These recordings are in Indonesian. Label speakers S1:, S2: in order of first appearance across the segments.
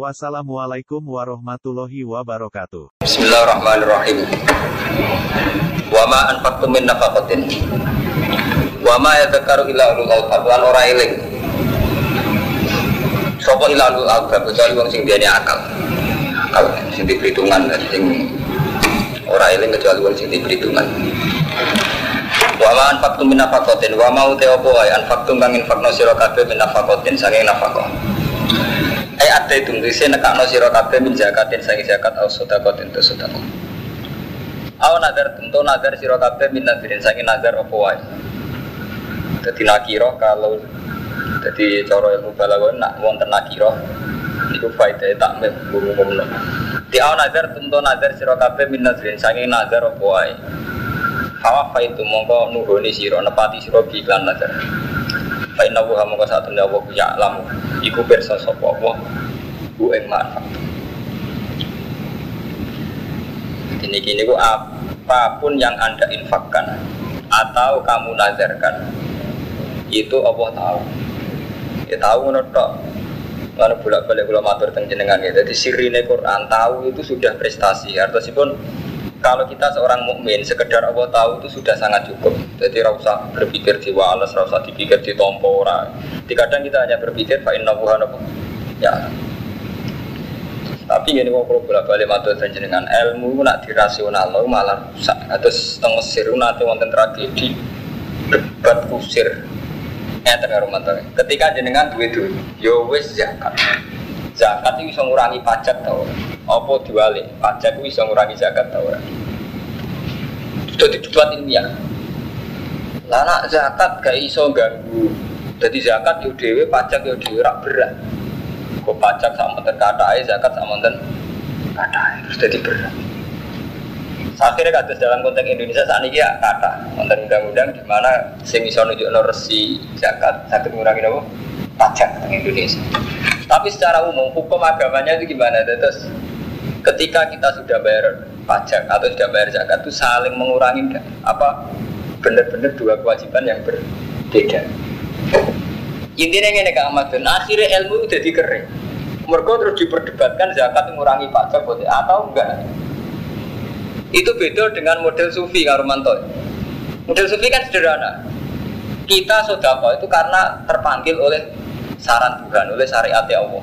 S1: Wassalamualaikum warahmatullahi wabarakatuh.
S2: Bismillahirrahmanirrahim. Wa ma anfaqtum min nafaqatin. Wa ma yadhkaru illa ulul albab lan ora eling. Sapa illa ulul albab kecuali wong sing duweni akal. Akal sing diperhitungan sing ora eling kecuali wong sing diperhitungan. Wa ma anfaqtum min nafaqatin wa ma uti apa wae anfaqtum kang infakno sira kabeh min nafaqatin saking nafaqah. Ai ate itu ngisi nekakno sira kabeh min zakatin saking zakat au sedekah itu sedekah. Aw nadar tentu nadar sira kabeh min nadirin saking nadar apa wae. Dadi nakira kalau dadi cara ilmu balaghah nak wonten nakira niku faedah takmim umum-umum. Di aw nadar tentu nadar sira kabeh min nadirin saking nadar apa wae. Hawa fa itu mongko nuhuni sira nepati sira bi nadar. Fa inna wa mongko satune Allah ya lamu iku pirsa sapa Allah ku ing manfaat. Ini gini ku apa pun yang anda infakkan atau kamu nazarkan itu Allah tahu. Ya tahu menurut Mana bolak balik kalau matur tentang jenengan ya. Jadi sirine Quran tahu itu sudah prestasi. Artinya pun kalau kita seorang mukmin sekedar Allah tahu itu sudah sangat cukup. Jadi rasa berpikir di walas, rasa dipikir di tompo orang. Kadang kita hanya berpikir fa inna ya. Tapi ini kok kalau bolak balik matur jenengan ilmu nak dirasional lo malah rusak. Atau setengah mesir nanti wonten tragedi. Debat kusir. Eh tengah rumah ketika jenengan duit duit yo wes zakat zakat itu bisa ngurangi pajak tau apa diwali pajak itu bisa ngurangi zakat tau sudah dibuat ilmiah. Lah nak zakat gak iso ganggu. Jadi zakat yo dewe pajak yo dewe rak berat. Kok pajak sama terkatai zakat sama ten katai terus jadi berat. Akhirnya kata dalam konteks Indonesia saat ini ya kata. Konten undang-undang di mana sing iso nunjuk resi zakat sakit ngurangi apa? Pajak di Indonesia tapi secara umum hukum agamanya itu gimana? Terus ketika kita sudah bayar pajak atau sudah bayar zakat itu saling mengurangi apa benar-benar dua kewajiban yang berbeda? Intinya ini kak Ahmad dan akhirnya ilmu udah dikering mereka terus diperdebatkan zakat mengurangi pajak atau enggak? Itu beda dengan model sufi Karumanto model sufi kan sederhana. Kita sodako itu karena terpanggil oleh saran Tuhan oleh syariat Allah.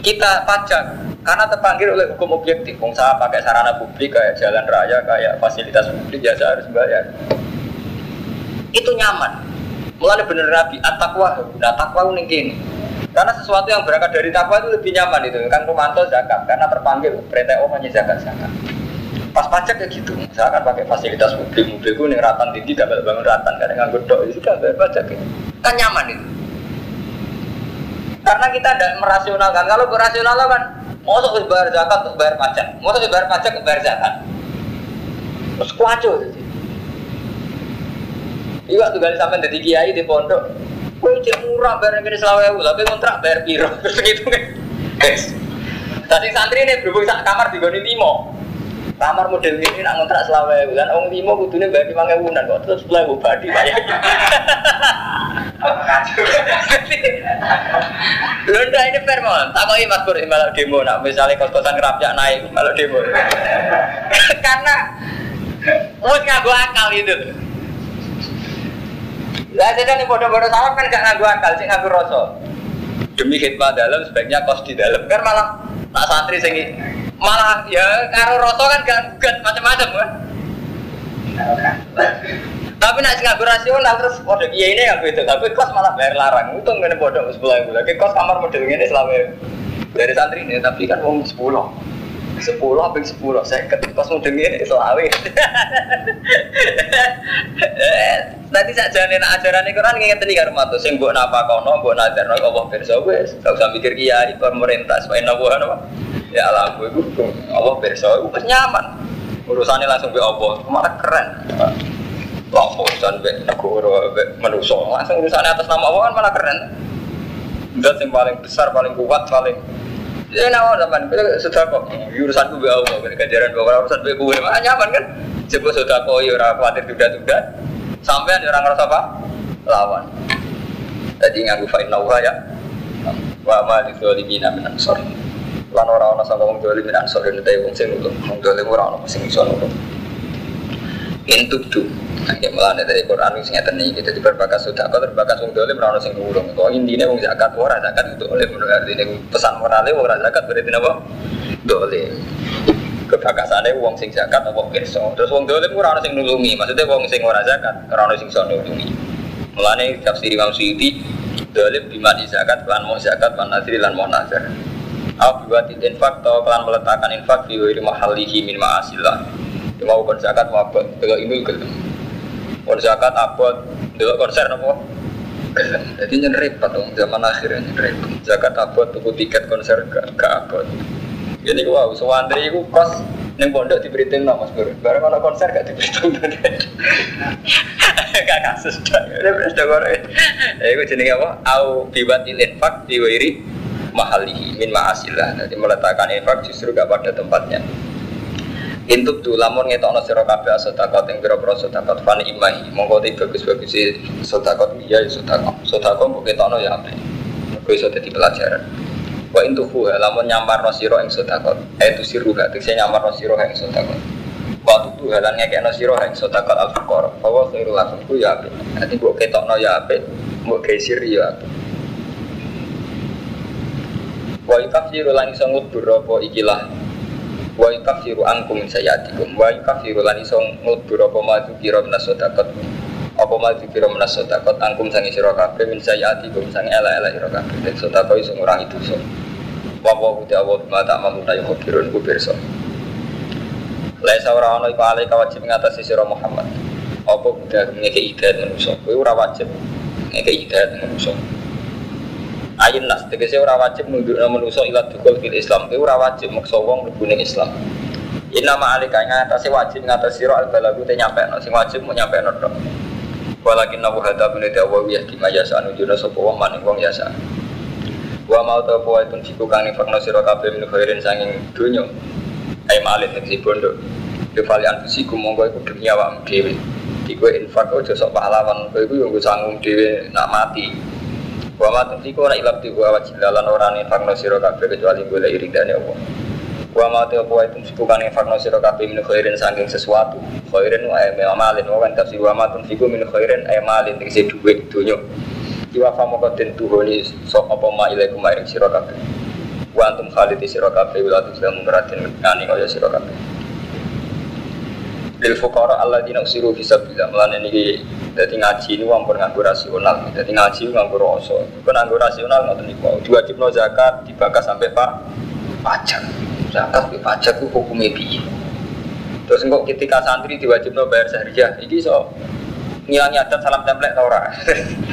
S2: Kita pajak karena terpanggil oleh hukum objektif. Saya pakai sarana publik kayak jalan raya kayak fasilitas publik ya saya harus bayar. Itu nyaman. Mulai bener nabi at-taqwa nah takwa ini gini karena sesuatu yang berangkat dari takwa itu lebih nyaman itu. Kan Romanto zakat karena terpanggil perintah Allah hanya zakat zakat. Pas pajak ya gitu misalkan pakai fasilitas publik mobilku nih ratan tinggi gak bangun ratan kadang nganggur dok itu sudah bayar pajak. Ya. kan nyaman itu karena kita tidak merasionalkan kalau berasional kan mau untuk bayar zakat untuk bayar pajak mau untuk bayar pajak untuk bayar zakat terus kuaco Iya kali sampai dari kiai di pondok. Kue cek murah bayar yang selawe tapi kontrak bayar piro terus gitu kan. Guys, tadi santri ini berhubung sak kamar di Goni Timo. Kamar model ini nak kontrak selawe dan orang Timo kudunya bayar lima ribu dan kok terus mulai badi banyak. Londa ini fair mon, tak mau mas Pur malah demo, nak misalnya kos-kosan kerapnya naik malah demo. Karena Mus ngaku akal itu. Lah jadi nih bodoh-bodoh salam kan gak ngaku akal, sih ngaku rasa. Demi khidmat dalam sebaiknya kos di dalam kan malah tak santri sing malah ya karo rasa kan gak gugat macam-macam kan. Tapi nak ngaku rasional terus bodoh iya ini yang itu, tapi kos malah bayar larang. Itu nggak bodoh sebelah bulan. Kos kamar model ini selama dari santri ini, tapi kan uang sepuluh. Sepuluh apa sepuluh? Saya ketika model ini selawe Nanti saja nih ajaran ini kan nih karo matu sing mbok napa kono mbok nazar no Allah pirsa wis. Gak usah mikir kiai pemerintah supaya nabu apa ya alam gue gue Allah pirsa wis nyaman. Urusannya langsung be Allah. Malah keren Lapo urusan be negara be manusia langsung urusan atas nama Allah kan malah keren. Dan yang paling besar, paling kuat, paling Ya nawa zaman sudah kok urusan gue Allah ganjaran bawa urusan gue gue mah nyaman kan. Coba sudah kok ya orang khawatir juga juga. Sampai ada orang ngerasa apa? Lawan. Jadi nganggu fa'in nawa ya. Wa ma li dzalimina min ansor. Lan ora ana sanga wong dolim min ansor nek wong sing nulung. Wong dolim ora sing iso. Intuk tu. Nggak melane dari Quran sing ngeten iki dadi berbakas sudah kok berbakas wong dolim ora ana sing nulung. Kok intine wong zakat ora zakat itu oleh menurut artine pesan morale ora zakat berarti napa? Dolim. kebakasannya wong sing zakat apa pirsa. Terus wong dolim ora ana sing nulungi. Maksudnya wong sing ora zakat ora ana sing iso nulungi. Mulane tafsir Imam Suyuti di zakat lan mau zakat lan nadri lan mau nazar. Au biwati infak atau kelan meletakkan infak di wiri mahalihi min ma'asillah. Ya mau kon zakat abot, delok ini gelem. Kon zakat konser apa? Gelem. Jadi nyen repot zaman akhirnya nyen repot. Zakat abot tuku tiket konser gak gak. Jadi wow, sewandri itu kos Neng pondok diberitain nama mas Bro. Barang mana konser gak diberitain. gak kasus. Ini sudah goreng. Ya itu jenis apa? Au bibatil infak diwiri mahalihi min ma'asillah. Jadi meletakkan infak justru gak pada tempatnya. Intub tu lamun ngetokno sira kabeh sedekah ing pira-pira sedekah fan imahi. Monggo te bagus-bagus sedekah iya sedekah. Sedekah kok ketokno ya apik. Kok iso dadi pelajaran. Wa intu huwa lamun nyamarno sira ing sedekah. Eh tu siru gak tekse nyamarno sira ing sedekah. Wa tu halan ngekekno sira ing sedekah al fuqara. Bahwa khairul lakum ku ya apik. Nanti mbok ketokno ya apik, mbok geisir ya apik. Wa yukafiru lan iso ngudur apa ikilah wa yukafiru ankum sayatikum wa yukafiru lan iso ngudur apa maju kira minas sedekah apa maju kira minas sedekah angkum sangi sira kabeh min sayatikum sangi ela-ela sira kabeh. Dan sedekah iso ngurangi dosa. Wa wa uti awal ma tak mamu ta yo kirun ku pirsa. Laisa ora ana iku alai wajib ngatasi sira Muhammad. Apa kudu ngeke hidayat manusa. Kowe ora wajib ngeke hidayat manusa Ayin nas, tegese ora wajib nundukna manusa ila dukul fil Islam. Kowe ora wajib maksa wong mlebu ning Islam. Inna ma alika ngatasi wajib ngatasi sira al balagu te nyampe no sing wajib mau nyampe no tok. Walakin nabu hada bin dawa wa yahdi ma yasa anujuna sapa wong maning wong yasa. Wa mau ta apa itu siku kang nifakno sira kabeh min khairin sanging donya. Ai malih tegese bondo. Kefali anfusiku monggo iku demi awakmu dhewe. Iku infak aja sok pahlawan, kowe iku yo sanggung dhewe nak mati. Wa ma tunfiku ora ilab tibu wa jilalan ora nifakno sira kabeh kecuali golek iridane Allah. Wa ma apa itu tunfiku kan nifakno sira kabeh min khairin saking sesuatu. Khairin wa amalin wa kan tafsir wa ma tunfiku min khairin amalin tegese dhuwit donya. Iwa fa moko den tuhoni sok apa ma ilaikum maring sira kabeh. Wa antum khalidi sira kabeh wa tu sedang ngeratin ngani kaya. Lil fuqara alladzina usiru fi sabilillah melane niki dadi ngaji ini ampun nganggo rasional. Dadi ngaji nganggo rasa. Kok nganggo rasional ngoten niku. Diwajibno zakat dibakas sampai pak pajak. Zakat ke pajak ku hukume piye? Terus engkau ketika santri diwajibno bayar sahriyah, iki so ngilangi adat salam template ta ora?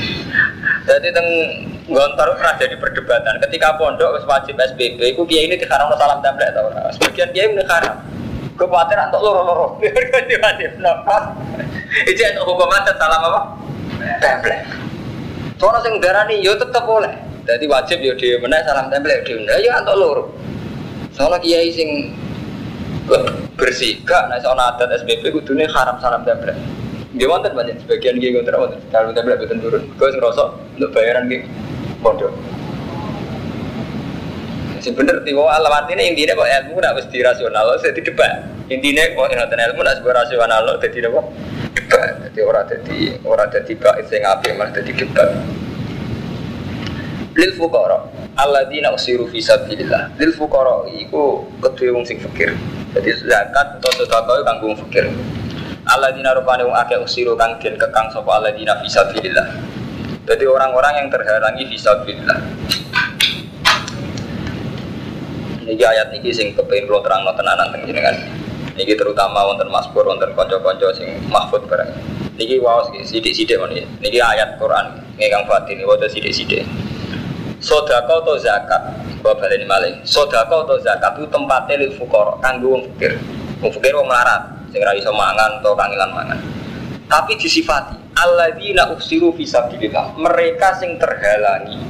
S2: Jadi teng Gontor pernah jadi perdebatan. Ketika pondok wajib SBB, iku kiai ini diharamno salam template ta ora? Sebagian kiai ini haram. Gue khawatir untuk loro-loro. Diwajib napa. Itu yang hukum adat salam apa? Template. Soalnya sing darani yo tetep boleh. Jadi wajib yo dhewe meneh salam template dhewe. meneh. Ya antuk loro. Soalnya kiai sing bersih gak nek soal adat SBB kudune haram salam template. Dia wonten banyak sebagian kiai kontra wonten salam template boten turun. Gue sing ngrasa untuk bayaran ki pondok. Bener tiwa alamat ini intinya kok ilmu nak mesti rasional, saya debat. Intinya kok ngoten ilmu nak sebuah rasional lo dadi apa? Debat. Jadi ora dadi ora dadi bait sing apik malah dadi debat. Lil fuqara alladzina usiru fi sabilillah. Lil fuqara iku kedue wong sing fakir. Jadi zakat atau sedekah kanggo wong fakir. Alladzina rupane wong akeh usiru kang den kekang sapa alladzina fi sabilillah. Jadi orang-orang yang terhalangi fi sabilillah. Niki ayat niki sing kepengin kula terangno tenanan teng jenengan. Niki terutama wonten Mazmur wonten kanca-kanca sing mahfud barang. Niki waos sithik-sithik men Niki ayat Quran ingkang batin waca sithik-sithik. Sedekah atau zakat, bawa baleni malih. Sedekah atau zakat itu tempatnya lil fuqara, kanggo wong fakir. Wong fakir wong melarat, sing ra iso mangan atau kangilan mangan. Tapi disifati alladzina uksiru fisabilillah. Mereka sing terhalangi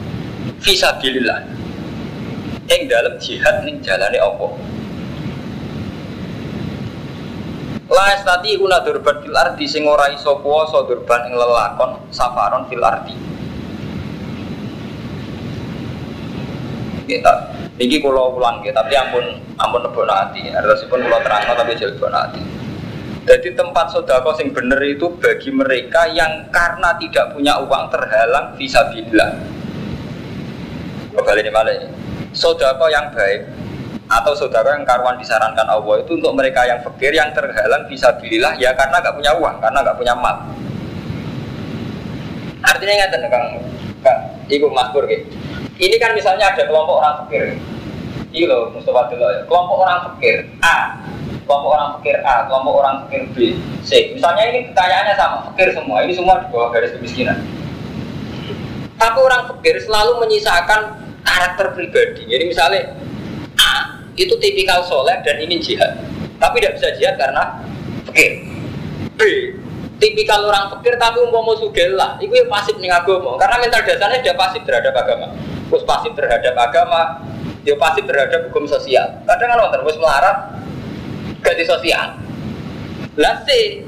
S2: fisabilillah. Yang dalam jihad ning jalane Allah. La estati una durban fil ardi sing ora iso kuwasa durban ing lelakon safaron fil ardi. Kita niki kula ulang ya, tapi ampun ampun lebono ati. Artosipun kula terangno tapi jel lebono ati. Jadi tempat sodako sing bener itu bagi mereka yang karena tidak punya uang terhalang visabilillah. Kembali ini malah. Sodako yang baik atau saudara yang karuan disarankan Allah itu untuk mereka yang fakir yang terhalang bisa bililah ya karena nggak punya uang karena nggak punya mal. Artinya ingat kang kang ibu makmur gitu ini kan misalnya ada kelompok orang fakir. Ini loh Mustafa dulu ya kelompok orang fakir A kelompok orang fakir A kelompok orang fakir B C. Misalnya ini kekayaannya sama fakir semua. Ini semua di bawah garis kemiskinan. Tapi orang fakir selalu menyisakan karakter pribadi. Jadi misalnya A itu tipikal soleh dan ingin jihad. Tapi tidak bisa jihad karena fakir. B tipikal orang fakir tapi umpama sugih lah. Itu yang pasif nih agama. Karena mental dasarnya dia pasif terhadap agama. Terus pasif terhadap agama dia pasif terhadap hukum sosial. Kadang kan wonten wis melarat ganti sosial. Lah C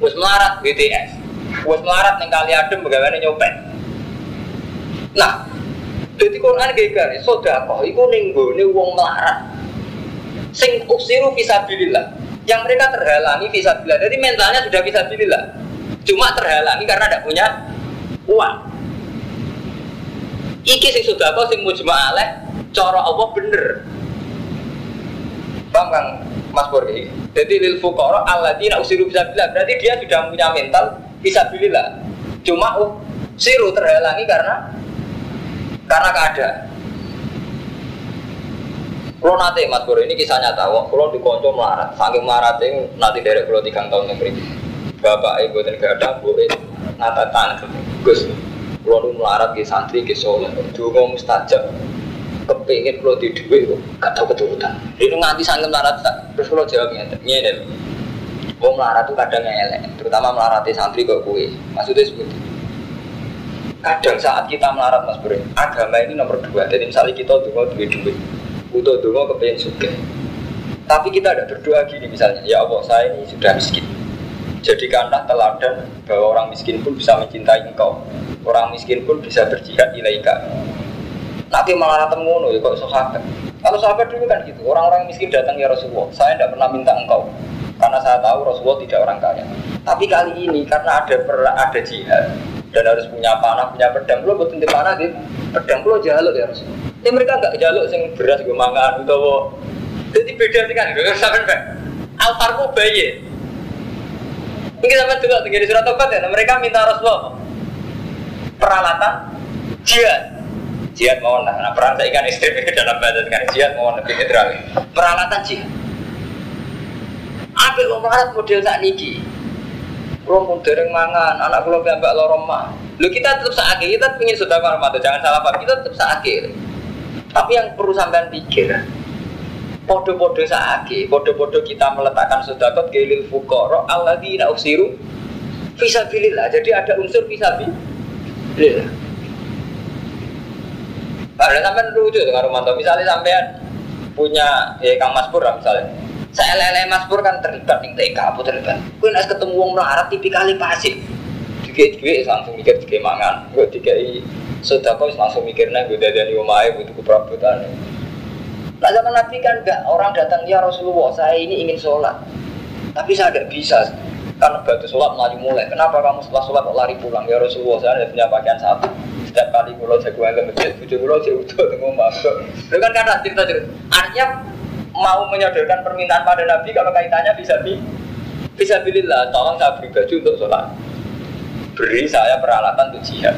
S2: wis melarat BTS wis melarat ning kali adem bagaimana nyopet. Nah jadi Quran gak garis, sodako, itu ning gone wong melarat. Sing uksiru visabilillah yang mereka terhalangi visabilillah jadi mentalnya sudah visabilillah cuma terhalangi karena tidak punya uang. Iki sing sudah kau sing mujma'aleh cara Allah bener. Paham kang? Mas Pur jadi lil fuqara alladzina usiru visabilillah berarti dia sudah punya mental visabilillah cuma usiru terhalangi karena karena keadaan kalau nanti Mas Bro ini kisah nyata, kalau di konco melarat, saking melarat itu nanti dari kalau tiga tahun yang beri. Bapak ibu dan gak ada bu, nata tangan Gus. Kalau lu melarat ke santri ke soleh, dulu mustajab, kepingin kalau di duit, gak tahu keturutan. Ini nganti saking melarat, terus kalau jawabnya, ini deh. Wong melarat itu kadang elek, terutama melarati santri kok kue. Maksudnya seperti itu. Kadang saat kita melarat mas Bro, agama ini nomor dua. Jadi misalnya kita dulu duit duit, butuh dulu kepengen suka tapi kita ada berdoa gini misalnya ya Allah saya ini sudah miskin. Jadikanlah teladan bahwa orang miskin pun bisa mencintai engkau. Orang miskin pun bisa berjihad ilaika nanti malah ketemu ya kok sahabat kalau sahabat dulu kan gitu. Orang-orang miskin datang ya Rasulullah saya tidak pernah minta engkau. Karena saya tahu Rasulullah tidak orang kaya. Tapi kali ini karena ada per, ada jihad dan harus punya panah punya pedang lo butuh panah gitu pedang lo jaluk ya Rasulullah ini mereka nggak jaluk sing beras gue mangan atau jadi beda sih kan, gue sampai kan. Alfarku bayi. Mungkin sampai juga tinggal di surat tobat ya, mereka minta Rasulullah peralatan jihad. Jihad mau nah, nah perang saya ikan istri dalam bahasa kan jihad mau lebih netral. Peralatan jihad. Apa yang melarat model tak niki? Mau dereng mangan, anak kalau mbak lorong mah. Lu kita tetap sakit, kita ingin sudah malam jangan salah paham, kita tetap sakit. Tapi yang perlu sampean pikir, podo-podo saaki, podo-podo kita meletakkan sodakot gelil fukoro di usiru visabilillah. Jadi ada unsur visabilillah. Ada sampean lucu dengan Romanto. Misalnya sampean punya ya Kang Mas misalnya. Saya lele Mas Pur kan terlibat nih TK apa terlibat. Kue nas ketemu wong melarat tipikali pasif. Dikit-dikit langsung mikir dikit mangan. Gue dikit sudah kau langsung mikirnya gue dari umai butuh perabotan. Nah zaman Nabi kan enggak orang datang ya Rasulullah saya ini ingin sholat, tapi saya tidak bisa karena batu sholat melaju mulai. Kenapa kamu setelah sholat kok lari pulang ya Rasulullah saya tidak punya pakaian satu. Setiap kali pulau jagoan ke masjid, bujuk pulau saya udah tunggu masuk. Itu kan karena cerita cerita. Artinya mau menyodorkan permintaan pada Nabi kalau kaitannya bisa bi bisa bilillah tolong saya beri baju untuk sholat. Beri saya peralatan untuk jihad.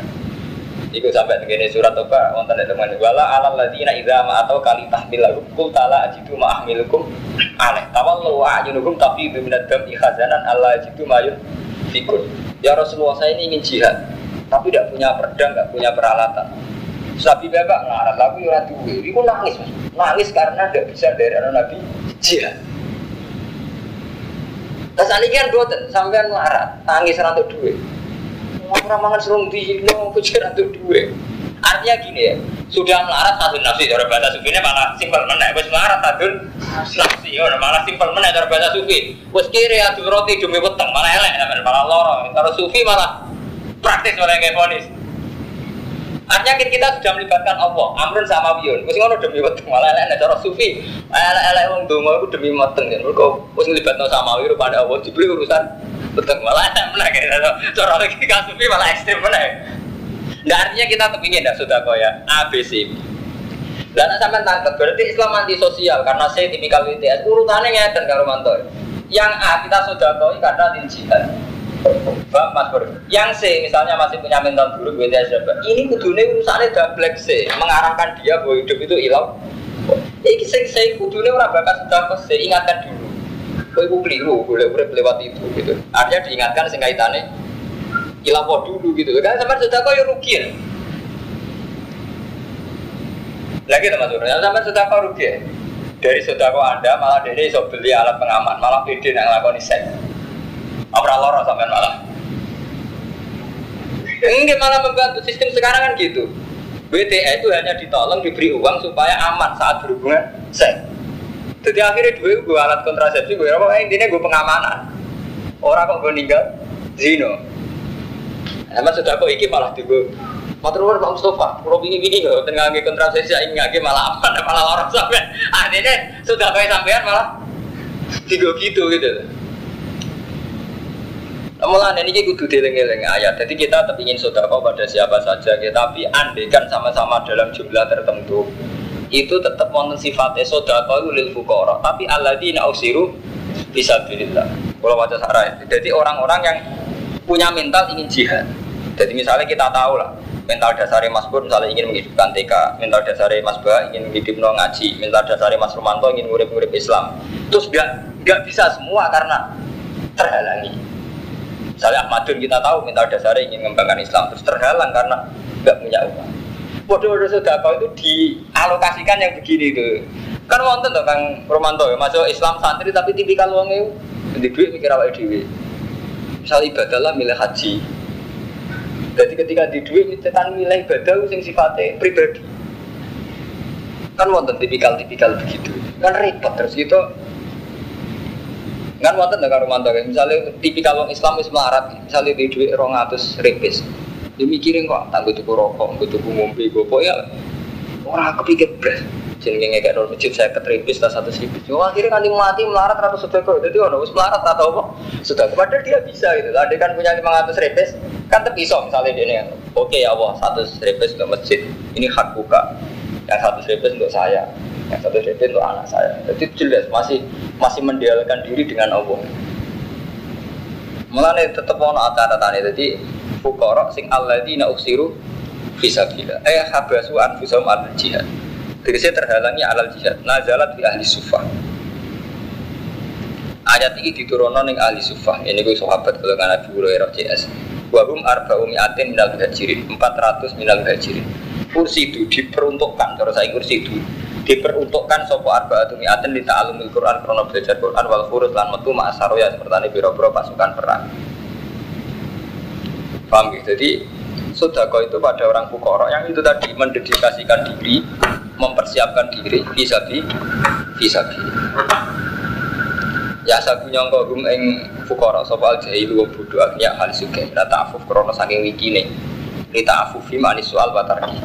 S2: Iku sampai begini surat Toba wonten teman. Wala alal ladina idza ma atau kali tahmilakum qul tala ajidu ma ahmilukum. Aneh tawallu wa ajunukum tapi biminat dam khazanan Allah ajidu mayun fikun. Ya Rasulullah saya ini ingin jihad tapi tidak punya pedang tidak punya peralatan Sabi bapak ngarang lagu ya duwe iku nangis nangis karena tidak bisa dari anak Nabi jihad Lah saniki kan boten, sampean melarat, tangis ora entuk dhuwit. Ora mangan serung dino, bocah ora entuk dhuwit. Artinya gini ya, sudah melarat satu nafsi, cara bahasa sufi ini malah simpel menek, wes melarat satu nafsi, ya malah simpel menek cara bahasa sufi. Wes kiri adu roti demi weteng, malah elek, malah loro. Cara sufi malah praktis malah fonis. Artinya kita sudah melibatkan Allah, amrun sama bion. Mesti ngono demi weteng malah elek cara sufi. Elek-elek wong donga iku demi weteng kan. Mergo wis nglibatno sama wiru pada Allah dibeli urusan weteng malah elek meneh cara lagi sufi malah ekstrem meneh. Nah, artinya kita kepingin dah sudah ya ABC. Dan sampai tangkap berarti Islam anti sosial karena saya tipikal WTS urutannya ngeten karo manto. Yang A kita sudah kau karena di jihad. Bang. Yang C misalnya masih punya mental buruk WTS Ini kudune urusannya double C mengarahkan dia bahwa hidup itu hilang. Iki sing saya kudune orang bakat sudah C ingatkan dulu. Ibu keliru boleh boleh lewat itu gitu. Artinya diingatkan sing kaitannya ilawo dulu gitu kan sampai sudah kau ya rugi ya lagi teman teman sampai sudah kau rugi ya dari sudah kau anda malah dari so beli alat pengaman malah pede yang ngelakuin set apa loro sampai malah enggak malah membantu sistem sekarang kan gitu. BTA itu hanya ditolong diberi uang supaya aman saat berhubungan. Set. Jadi akhirnya dua gue alat kontrasepsi gue apa intinya gue pengamanan. Orang kok gue ninggal? Zino. Emang sudah kok iki malah tiga Matur nuwun Pak Mustafa, kalau bingung bingung nggak tengah nggak kontrasepsi, ini nggak malah apa, malah orang sampai akhirnya sudah kayak sampean malah tiga gitu gitu. Malah ini kita kudu dieling-eling ayat. Jadi kita tapi ingin kau pada siapa saja, tapi andaikan sama-sama dalam jumlah tertentu itu tetap wonten sifatnya itu lil fukara. Tapi alladzina usiru bisa bilillah. Kalau baca sarah, jadi orang-orang yang punya mental ingin jihad. Jadi misalnya kita tahu lah, mental dasar Mas Pur misalnya ingin menghidupkan TK, mental dasar Mas Ba ingin menghidupkan ngaji, mental dasar Mas Romanto ingin ngurip-ngurip Islam. Terus gak, gak bisa semua karena terhalangi. Misalnya Ahmadun kita tahu mental dasar ingin mengembangkan Islam, terus terhalang karena gak punya uang. Bodoh-bodoh sudah kau itu dialokasikan yang begini tuh. Kan wonten tuh Kang Romanto ya, masuk Islam santri tapi tipikal uangnya di duit mikir apa dewi. Misal ibadah lah milih haji, jadi ketika di duit tekan nilai ibadah yang sifatnya pribadi. Kan wonten tipikal-tipikal begitu. Kan repot terus gitu. Kan wonten dengan romanto misalnya tipikal orang Islam wis melarat, misalnya di duit atus repis. Dia mikirin kok tak tuku rokok, gue tuku ngombe, gue ya. Orang kepikir beras jenenge ngekek nol masjid saya keteripis lah satu ribu cuma akhirnya kan mati melarat ratus sedekah. Jadi orang harus melarat atau apa sudah padahal dia bisa gitu. Ada kan punya lima ratus ribu kan terpisah misalnya dia ini oke ya Allah satu ribu untuk masjid. Ini hak buka. Yang satu ribu untuk saya yang satu ribu untuk anak saya jadi jelas masih masih mendialkan diri dengan Allah Mulane tetap ono acara tani jadi fukara sing alladzina uksiru fisabilillah eh habasu anfusahum al jihad Tegese terhalangi alal jihad. Nazalat fi ahli sufah. Ayat ini diturunkan ning ahli sufah. Ini gue sahabat kalau nggak Nabi Hurairah CS. Wahum arba'u mi'atin minal muhajirin. 400 minal muhajirin. Kursi itu diperuntukkan. Kalau saya kursi itu diperuntukkan sopo arba'atu mi'atin di ta'alumil Quran krono belajar Quran wal furus lan metu ma'asaroya seperti biro-biro pasukan perang. Paham gitu? Jadi sodako itu pada orang fukara yang itu tadi mendedikasikan diri mempersiapkan diri visabi visabi ya sabu nyongko gum ing fukara sapa al jahilu wong bodho ya hal suke la ta'fuf krana saking wikine. Li ta'fuf fi manis soal batarki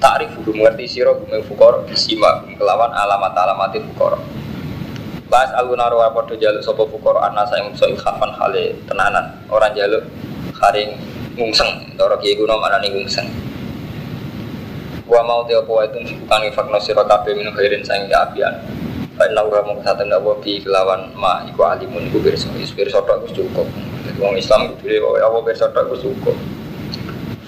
S2: Ta'rif gum ngerti sira gum ing fukara bisima kelawan alamat-alamat fukara Bahas aluna roa podo jaluk sopo fukara anasa yang so khafan hale tenanan orang jaluk haring ngungseng cara kiai kuno mana nih ngungseng Wa mau te apa itu bukan fakno sira kabeh minum khairin sang apian. Fa inna wa mung sate ndak wa bi kelawan ma iku alimun iku pirsa pirsa tok cukup. Wong Islam kudu apa pirsa tok cukup.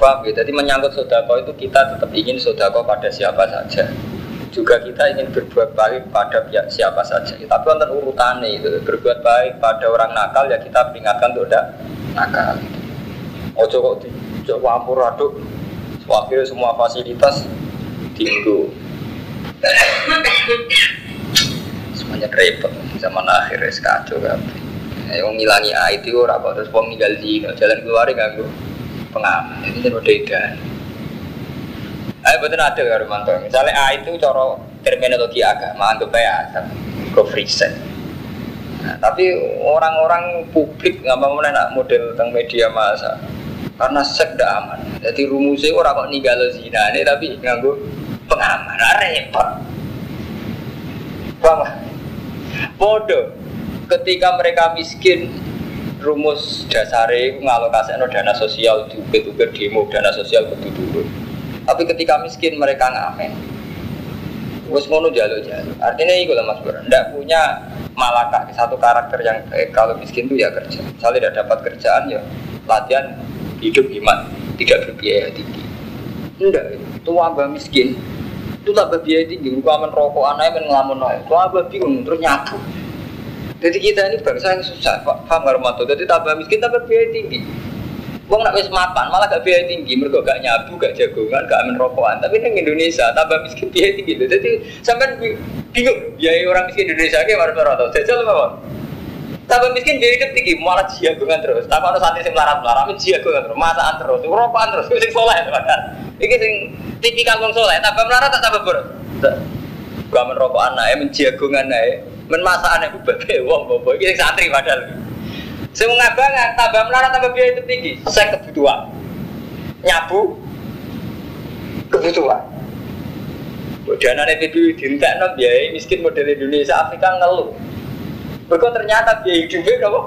S2: Faham ya? Jadi menyangkut sodako itu kita tetap ingin sodako pada siapa saja juga kita ingin berbuat baik pada pihak siapa saja. Tapi untuk urutannya itu berbuat baik pada orang nakal ya kita peringatkan untuk tidak nakal. Ojo kok di campur aduk akhirnya semua fasilitas tinggu semuanya repot zaman akhir es kacau kabeh. Ya ngilangi itu kok terus wong ninggal zina, jalan keluar nganggo pengaman. Kan udah edan. Ayo betul ada karo mantu. Misalnya A itu cara terminologi agama anggap go free sex. Nah, tapi orang-orang publik nggak mau nak model tentang media masa karena seks tidak aman. Jadi rumusnya orang kok ninggal zina ini tapi nganggo pengaman, nah, repot. Paham? Bodoh. Ketika mereka miskin, rumus dasare ngalokasi dana sosial juga demo dana sosial kudu dulu. Tapi ketika miskin mereka ngamen. Wes ngono jalo-jalo. Artinya itu lah Mas Bro. Ndak punya malaka satu karakter yang eh, kalau miskin itu ya kerja. Misalnya tidak dapat kerjaan ya latihan hidup iman, tidak berbiaya tinggi. Enggak, itu wabah miskin. Itu tambah biaya tinggi, gua aman rokok anaknya men ngelamun bingung terus nyabu. Jadi kita ini bangsa yang susah. Paham nggak Jadi tambah miskin tambah biaya tinggi. Wong nak wis mapan malah gak biaya tinggi, mereka gak nyabu, gak jagongan, gak amin rokokan. Tapi neng Indonesia tambah miskin biaya tinggi. Jadi sampai bingung biaya orang miskin Indonesia kayak mana rata jajal apa? Tambah miskin biaya hidup tinggi, malah jagongan terus. Tambah ada santri sing melarat melarat, jagongan terus, masakan terus, rokokan terus, sing soleh teman. Iki sing tipikal wong soleh, tambah melarat tak tambah boros. Gak amin rokokan nae, menjagongan nae, men masakan ibu wong bobo. Sing santri padahal. Semua ngabangan, tambah melarat tambah biaya itu tinggi. Saya kebutuhan. Nyabu kebutuhan. Dana PBB non biaya miskin model Indonesia Afrika ngeluh. Mereka ternyata biaya hidupnya berapa?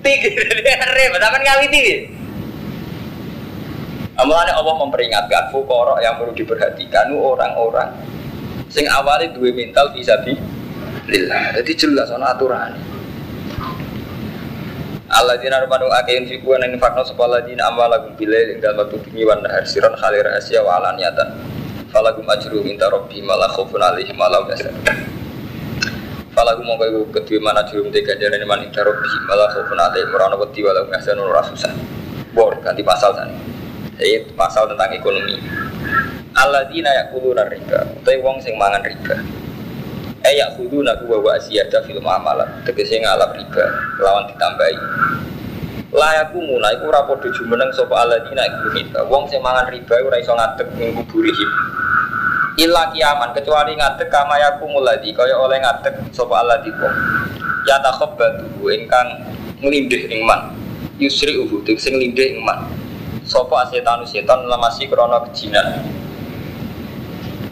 S2: Tinggi dari repot, apa ngawi tinggi? Amalannya Allah memperingatkan fukoro yang perlu diperhatikan orang-orang sing awalnya dua mental bisa bi lillah. Jadi jelas on aturan. Allah dina rumanu akein fiku nang fakno sapa ladina amwalakum bilal ing dalem waktu bengi wan nahar siron khalir asya wa alaniyatan falagum ajru minta rabbi malah khaufun alaihim malah yahzan falagum mongko iku kedue mana jurum te ganjarane man inta rabbi malah khaufun alaihim ora ono wedi yahzan ora susah. Bor ganti pasal sana ini pasal tentang ekonomi. Alladzina yakuluna riba. Utawi wong sing mangan riba Ayak kudu naku bawa asiyada film amalan. Tegesi ngalap riba Lawan ditambahi. Layaku mulai ku rapodo jumeneng sopa aladina iku riba Wong sing mangan riba ora iso ngadeg ning kuburihim Illa kiaman kecuali ngadeg kama yaku muladi Kaya oleh ngadeg sopa aladi wong Ya takhobbatu ingkang nglindih ing man. Yusri uhu sing lindih ing man. Sopa asetanu setan lemasi krono kejinan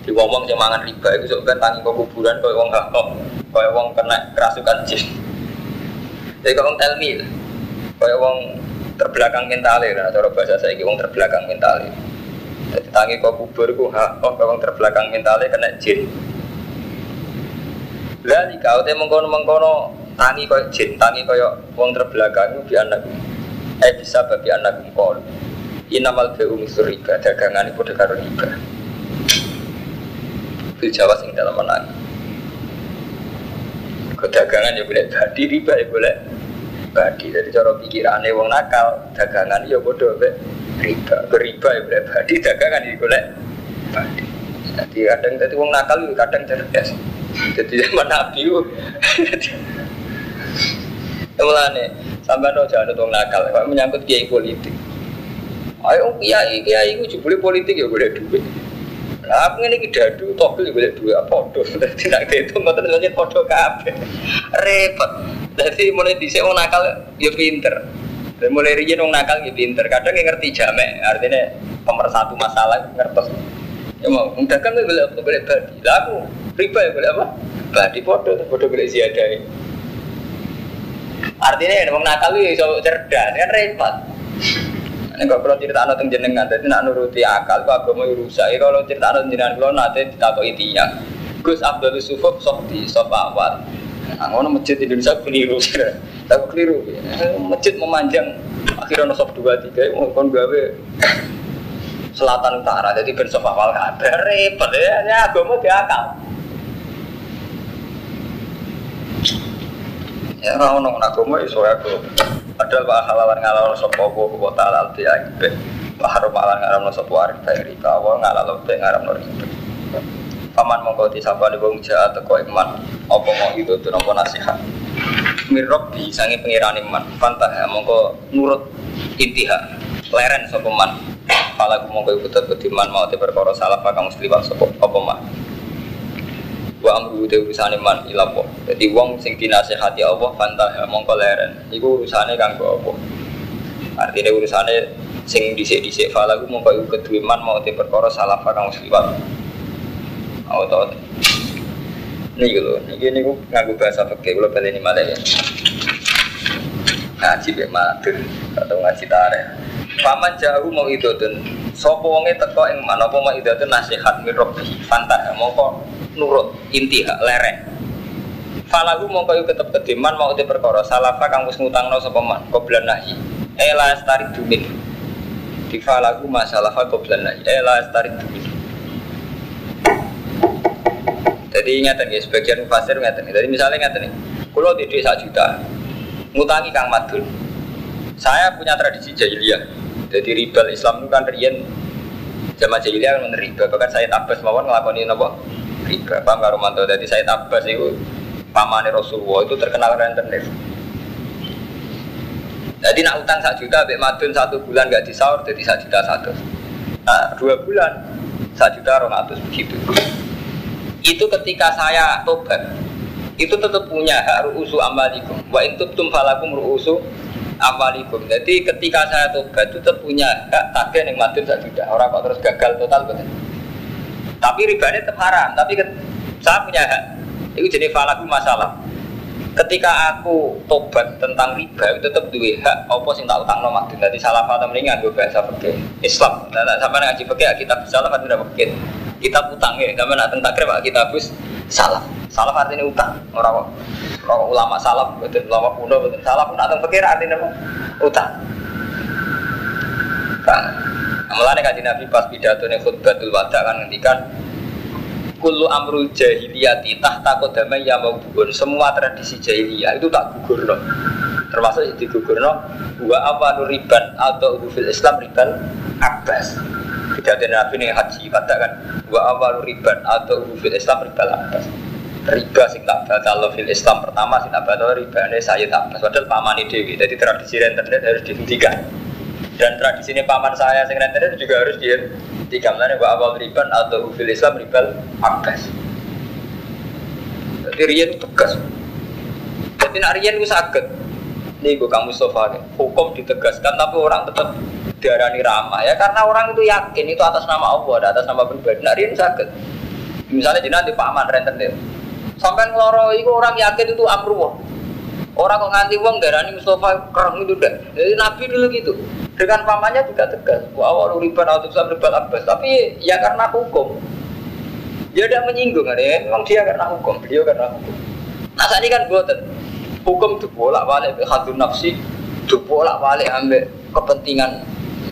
S2: di wong wong yang mangan riba itu sok tangi kok kuburan kau wong kau kau wong kena kerasukan jin jadi kau wong telmi kau wong terbelakang mental ya cara bahasa saya wong terbelakang mental jadi tangi kau kubur ku ha kau wong terbelakang mental kena jin. Lah kau teh mengkono mengkono tangi kau jin tangi kau wong terbelakang itu anak eh bisa bagi anak kau inamal beu misur riba dagangan itu karo riba fil Jawa sing dalam menang. Kedagangan ya boleh badi riba ya boleh badi. Jadi cara pikirannya wong nakal dagangan ya bodoh be riba. Riba ya boleh badi dagangan ya boleh badi. Jadi kadang jadi wong nakal itu kadang cerdas. Jadi zaman Nabi itu Mulane sampai no jangan wong nakal, menyangkut kiai politik. Ayo kiai kiai itu boleh politik ya boleh duit. Aku ngene iki dadu togel golek padha. Dadi nek itu ngoten lanjut padha kabeh. Repot. Dadi mulai dhisik wong nakal ya pinter. Dan mulai riyen wong nakal ya pinter. Kadang ngerti jamek, artinya pemersatu masalah ngertos. Ya mau golek apa golek badi. Lah aku riba ya golek apa? Badi padha padha golek ziyadah. Artinya wong nakal iso cerdas, kan repot. Ini kalau kalau cerita anak jenengan, jadi nak nuruti akal, kok agama rusak. Kalau cerita anak jenengan, kalau nanti ditakoi tiang. Gus Abdul Sufuf sok di sok awal. Nah, masjid Indonesia keliru, tapi keliru. Masjid memanjang, akhirnya sok dua tiga, mau kon gawe selatan utara, jadi ben sok awal kabar repot ya, ya agama di akal. Ya, orang-orang agama iso agama. Padahal wa halalan ngalal sapa apa kota alal ti aibeh. Wa haram alan ngaramno sapa arif bae rika. Wa ngalal te ngaramno riba. paman mongko disapa ni wong jahat teko iman. Apa mau itu nopo nasihat? Mirrob di sangi pengirani man pantah ya mongko nurut intiha leren sapa man. Kala ku mongko iku tetep man mau te perkara salah pa kang mesti sapa? Apa man wa amru te urusane man ilapo jadi wong sing dinasehati Allah pantah ya mongko leren iku urusane kanggo apa artinya urusane sing dhisik-dhisik fala ku mongko iku kedue man mau te perkara salah kang mesti Oh, tau. Ini gitu, ini gue nganggu bahasa gue balik ini malah ya. Ngaji be matur atau ngaji tarik. Paman jauh mau itu tuh, sopo wonge teko yang mana apa mau itu nasihat mirrob fantah mau kok nurut inti hak lereng. Falagu mau kau ketep kediman mau di perkara salah kang wis ngutangno sapa man qoblan nahi. Ela starik dumin. Di falagu masalah qoblan nahi. Ela starik dumin. Jadi ingat nih, sebagian mufasir ingat nih. Jadi misalnya ingat nih, kalau di desa juta, ngutangi kang madun. Saya punya tradisi jahiliyah. Jadi riba Islam itu kan rian zaman jahiliyah kan riba. Bahkan saya tabas mawon ngelakoni apa? Riba. Paham karo mantu. Jadi saya tabas itu pamane Rasulullah itu terkenal rentenir. Jadi nak utang satu juta, bek madun satu bulan gak disaur, jadi satu juta satu. Nah, dua bulan satu juta orang atus begitu itu ketika saya tobat itu tetap punya hak ru'usu amalikum wa intubtum falakum ru'usu amalikum jadi ketika saya tobat itu tetap punya hak tagih yang madun saya sudah orang kok terus gagal total betul tapi ribanya tetap haram. Tapi saya punya hak. Itu jadi falakum masalah. Ketika aku tobat tentang riba itu tetap dua hak. Apa sing tak utang nomor jadi salah faham mendingan gue bahasa pakai Islam. Nah, sampai ngaji pakai kita bisa lah kan tidak pakai kita utang ya. Kami nak tentang pak kita habis salah. Salah artinya utang. Orang orang ulama salah betul ulama kuno betul. Salah pun atau pikir artinya apa? Utang Mulane kaji Nabi pas pidato nih khutbatul wada kan ngendikan Kullu amrul jahiliyati tahta kodamai ya mau gugur Semua tradisi jahiliyah itu tak gugur loh Termasuk di gugur loh Wa apa riban atau fil Islam riban Abbas. Pidato Nabi nih haji katakan Wa awal riban atau fil Islam riba atas Riba sing tak batal fil Islam pertama sing tak batal ini saya tak Padahal paman dewi Jadi tradisi rentenir harus dihentikan dan tradisi ini paman saya sing rentenir juga harus dihentikan Lalu wa awal riban atau fil Islam riba atas Jadi rian tegas. Jadi nak rian itu sakit. Ini gue kamu Mustafa Hukum ditegaskan tapi orang tetap diarani ramah. Ya karena orang itu yakin itu atas nama Allah atas nama pribadi. Nah ini sakit. Misalnya jadi nanti paman rentenir sampai ngeloro itu orang yakin itu amruh orang kok nganti uang darani Mustafa kerang itu deh jadi Nabi dulu gitu dengan pamannya juga tegas. Wah riban atau sam riban abbas. Tapi ya karena hukum. Dia tidak menyinggung ya memang dia karena hukum. Beliau karena hukum. Nah saat ini kan buatan. Hukum itu bolak balik hadun nafsi itu bolak balik ambil kepentingan.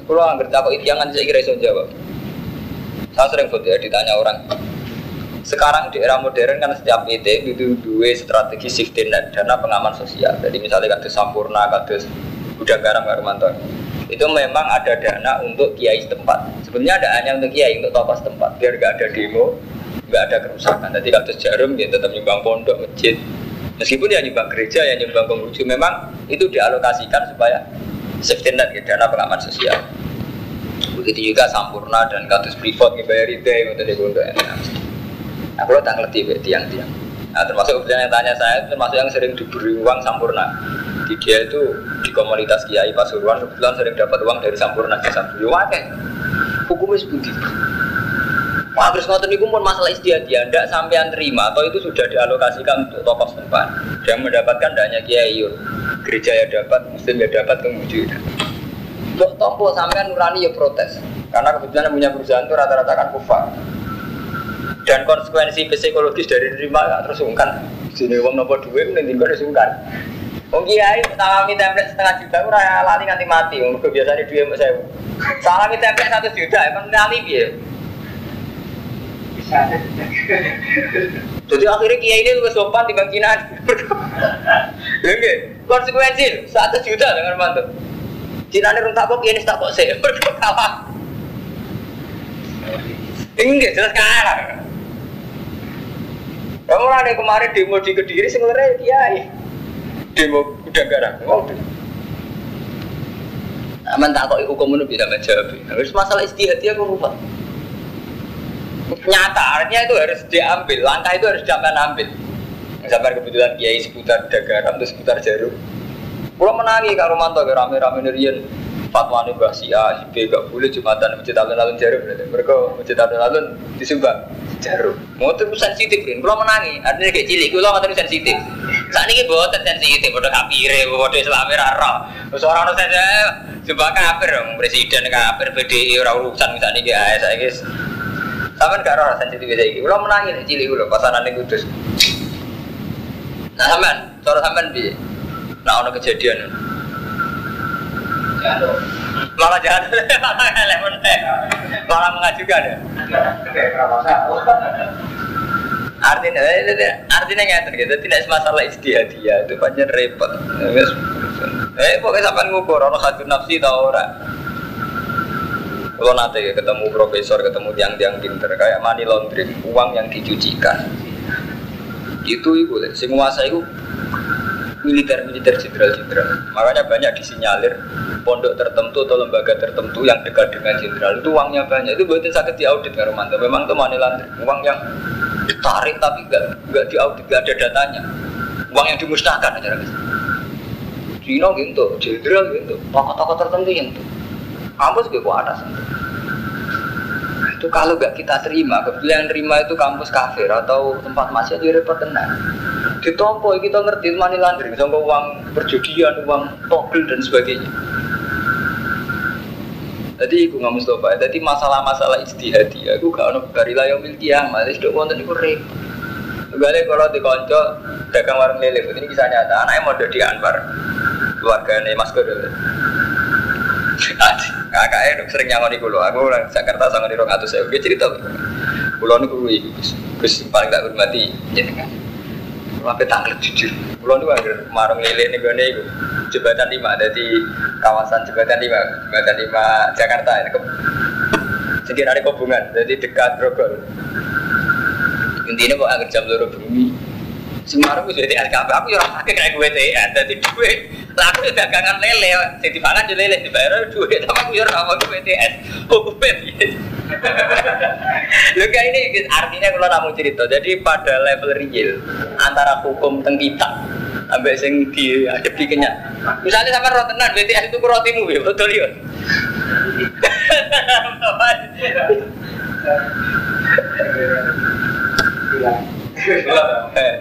S2: Kalau nggak takut itu jangan saya kira jawab. Saya sering foto ya ditanya orang. Sekarang di era modern kan setiap PT itu dua strategi safety net dana pengaman sosial. Jadi misalnya kados Sampurna, kados Gudang Garam Garumanto. Itu memang ada dana untuk kiai setempat. Sebenarnya ada hanya untuk kiai untuk tokoh setempat biar gak ada demo, nggak ada kerusakan. Jadi kados Jarum dia tetap nyumbang pondok, masjid, Meskipun ya nyumbang gereja, ya nyumbang penguju, memang itu dialokasikan supaya safety net ya, dana pengaman sosial. Begitu juga Sampurna dan katus privat bayar itu yang untuk digoda. Nah, kalau tak ngerti tiang-tiang. Nah, termasuk yang tanya saya termasuk yang sering diberi uang Sampurna. Di dia itu di komunitas Kiai Pasuruan kebetulan sering dapat uang dari Sampurna ke Sampurna. Wae. Hukumnya seperti itu. Wah, terus ngotot niku pun masalah tidak sampai terima atau itu sudah dialokasikan untuk tokoh setempat. Yang mendapatkan tidak hanya kiai, gereja ya dapat, muslim ya dapat, kemudian Untuk tompo sampai nurani ya protes. Karena kebetulan punya perusahaan itu rata-rata kan kufar. Dan konsekuensi psikologis dari nerima ya, terus sungkan. Sini uang nopo duit, nanti gue sungkan. Wong kiai salami template setengah juta ora lali nganti mati. Wong biasanya duit mbok saya. Salami template satu juta, emang lali piye? Jadi akhirnya kiai ini lebih sopan di bangkinan. Lagi konsekuensi satu juta dengan mantu. Cina ini runtak kok kiai ini tak kok saya berkalah. Enggak jelas kalah. Kamu ada kemarin demo di Kediri sebenarnya kiai. Demo udah garang. Oh, Aman tak kok hukum itu bisa menjawab. Harus masalah istihad ya aku lupa. Nyata artinya itu harus diambil, langkah itu harus jangan ambil. Sampai kebetulan kiai seputar Dagaram terus seputar Jarum. Pulau menangi kalau mantau rame-rame nerian fatwa nih Mbah si A, si B gak boleh jumatan masjid alun-alun Jarum. Mereka masjid alun-alun disumbang Jarum. Mau tuh sensitif kan? Pulau menangi, artinya kayak cilik, pulau nggak sensitif. Saat ini buat sensitif, bodoh kafir, bodoh Islamir arah. Seorang orang saja coba kafir dong, presiden kafir, PDI orang urusan misalnya kayak saya guys. Sama gak roh sensitif kayak gitu. Pulau menangi cilik pulau pasaran ini kudus. Nah sampean, cara sampean bi, nah ono kejadian. Malah jahat, malah telepon malah mengajukan ya. Artinya, artinya nggak gitu, tidak semasalah istihadiyah itu. Banyak repot. Eh, pokoknya sampai ngukur? Orang satu nafsi tau orang. Kalau nanti ketemu profesor, ketemu tiang-tiang pinter kayak money laundering, uang yang dicucikan. Itu itu sing nguasa itu militer militer jenderal jenderal. Makanya banyak disinyalir pondok tertentu atau lembaga tertentu yang dekat dengan jenderal. Itu uangnya banyak. Itu buatin sakit diaudit kan Romanto. Memang itu laundering. Uang yang ditarik tapi enggak enggak diaudit enggak ada datanya. Uang yang dimusnahkan aja Cina gitu jenderal gitu tokoh-tokoh tertentu tuh kampus gue atas itu kalau gak kita terima, kebetulan yang terima itu kampus kafir atau tempat masih jadi repot tenang. Ditompo kita ngerti money laundering, sama uang perjudian, uang togel dan sebagainya. Jadi aku nggak Mustafa, jadi masalah-masalah istihadi, aku gak ono barilah yang milki kiamat, jadi sudah wonten itu repot. Gale kalau di konco dagang warung lele, ini kisah nyata, anaknya mau jadi Anwar, keluarganya Mas Kodol. kakaknya dok sering nyangoni kulo aku orang Jakarta sama di atau saya dia cerita kulo nih kulo gus paling tak hormati jenengan. Kulo apa tanglet jujur. Kulo nih agar marung lele nih gue nih jembatan ada di kawasan jembatan lima jembatan lima Jakarta ini sedikit ada hubungan jadi dekat Grogol. Intinya kok agar jam luruh bumi Semarang gue jadi LKP, aku ya orang kayak gue teh, jadi duit. Laku dagangan lele, sing dipangan yo lele dibayar duit, tapi aku yo ora mau BTS. Hukumnya Lho kayak ini artinya kalau namu cerita, jadi pada level real antara hukum teng kita sampai sing di ada di kenyak. Misalnya sama rotenan BTS itu rotimu ya betul ya.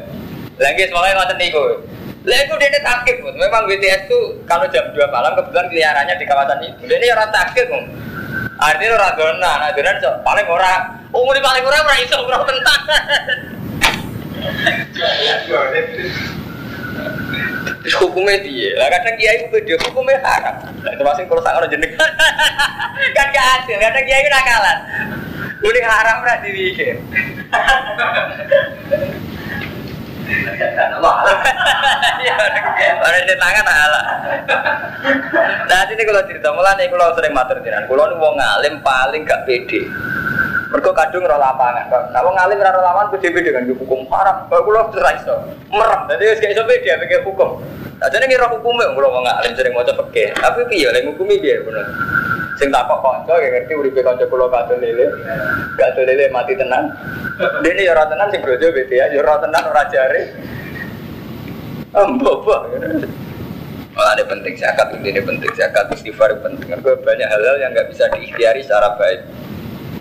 S2: Lagi semuanya ngoten niku. Lah itu dia takut, memang BTS itu kalau jam 2 malam kebetulan keliarannya di kawasan itu. Dia ini orang Bung. Artinya orang donan, nah donan so, paling orang, umur paling orang orang iso orang tentang. Terus hukumnya dia, lah kadang kiai itu dia hukumnya haram. Itu masih kalau orang jenis kan gak adil, kadang kiai nakalan. Udah haram lah dibikin. Orang di tangan ala. Nah ini kalau cerita mulai nih kalau sering matur jiran, kalau nih wong ngalim paling gak pede. Mereka kadung roh lapangan. Nah wong ngalim roh lapangan pede pede dengan hukum haram. Kalau kalau cerai so, merem. Jadi gak iso pede pikir hukum. Nah jadi ngira hukumnya kalau wong ngalim sering mau cepet Tapi piye, lagi hukumi biar bener. Sing takok kanca ya ngerti uripe kanca kula kadon lele. Kadon lele mati tenan. Dene ya ora tenan sing brojo bete ya, ya ora tenan ora jare. Ambo Oh, ada penting zakat, ini penting zakat, istighfar penting. Karena banyak hal-hal yang nggak bisa diikhtiari secara baik.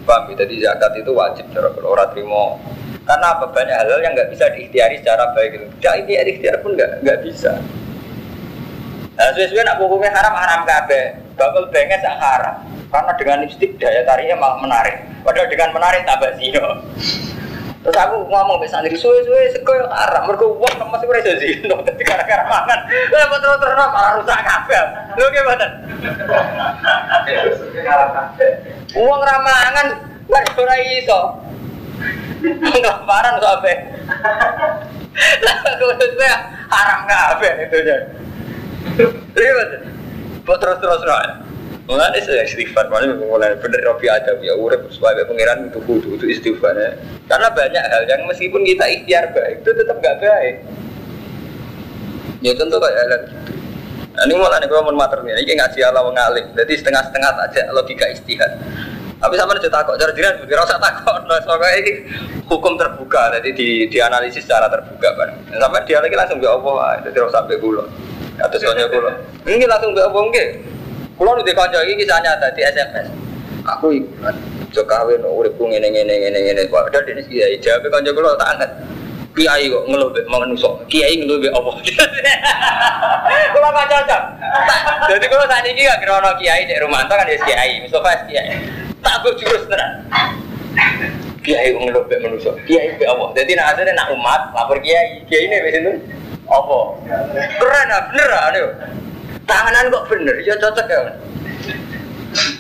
S2: Paham? Ya? Jadi zakat itu wajib cara orang terima. Karena apa banyak hal-hal yang nggak bisa diikhtiari secara baik. Tidak ini ikhtiar pun nggak nggak bisa. Nah, sesuai nak hukumnya haram haram kabeh. Bakal pengen sak haram. Karena dengan lipstick daya tariknya malah menarik. Padahal dengan menarik tambah zino. Terus aku ngomong bisa santri suwe-suwe sego yang haram. Mereka uang masih berasa zino. Tapi gara-gara mangan. Lah terus terus malah rusak kabeh. Lho gimana? Uang ramangan nggak ora iso. Kelaparan kok ape. Lah kudu haram kabeh itu aja. Iya terus terus terus Mulane saya istighfar, mulane mulai bener Robi ada ya urip supaya pangeran itu kudu itu istighfar. Karena banyak hal yang meskipun kita ikhtiar baik itu tetap gak baik. Ya tentu kayak hal gitu. Nah, ini mulai kalau mau mater ini, ini ngaji Allah mengalim. Jadi setengah-setengah aja logika istihad. Tapi sama aja takut, cara jiran bukan rasa takut. Nah, soalnya ini hukum terbuka, jadi di, dianalisis secara terbuka kan. Sampai dia lagi langsung ya Allah, jadi rasa sampai Atau soalnya gulo. Ini langsung ya Allah enggak. Kulo nu dikonco iki kisah nyata di SMS. Aku jo kawin uripku ngene ngene ngene ngene. Padahal dene kiai jawab kanca kulo tak angkat. Kiai kok ngeluh mek manungso. Kiai ngeluh apa? Kulo gak cocok. Jadi kulo saat ini gak kira kiai di rumah kan ya kiai, Mustafa kiai. Tak gue jurus tenan. Kiai ngeluh manungso. Kiai mek apa? Jadi nak asline nak umat lapor kiai. Kiai ini wis itu apa? Keren ah, bener ah. Tanganan kok bener, ya cocok ya.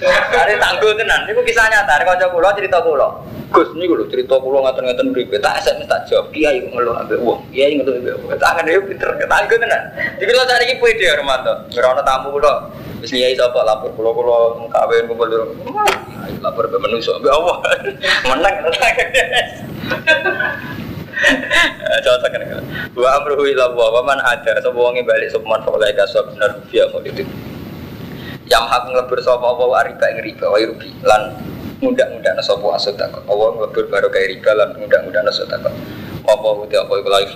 S2: Hari tangguh tenan, ini kisah nyata, ini kocok kulo cerita kulo. Gus ini kulo cerita kulo ngatain-ngatain beribe, tak SMS tak jawab, kiai ngeluh ambil uang, kiai ngeluh ambil uang, tangan dia pinter, tangguh tenan. Kulo cari ini pede ya Romanto, ngerana tamu kulo, Wis kiai sapa lapor kulo kulo kawin kumpul dulu. Lapor ke manusia, ambil Allah. Menang Cocok kan Wa amruhu ila Allah wa man ada sapa wong balik sapa man soleh kasab bener dia mau itu. Yang hak ngelebur sapa apa wa riba ing riba wa rugi lan mudah-mudahan sapa asodako. Allah ngelebur baru kayak riba lan mudah-mudahan asodako. Apa uti apa iku laif.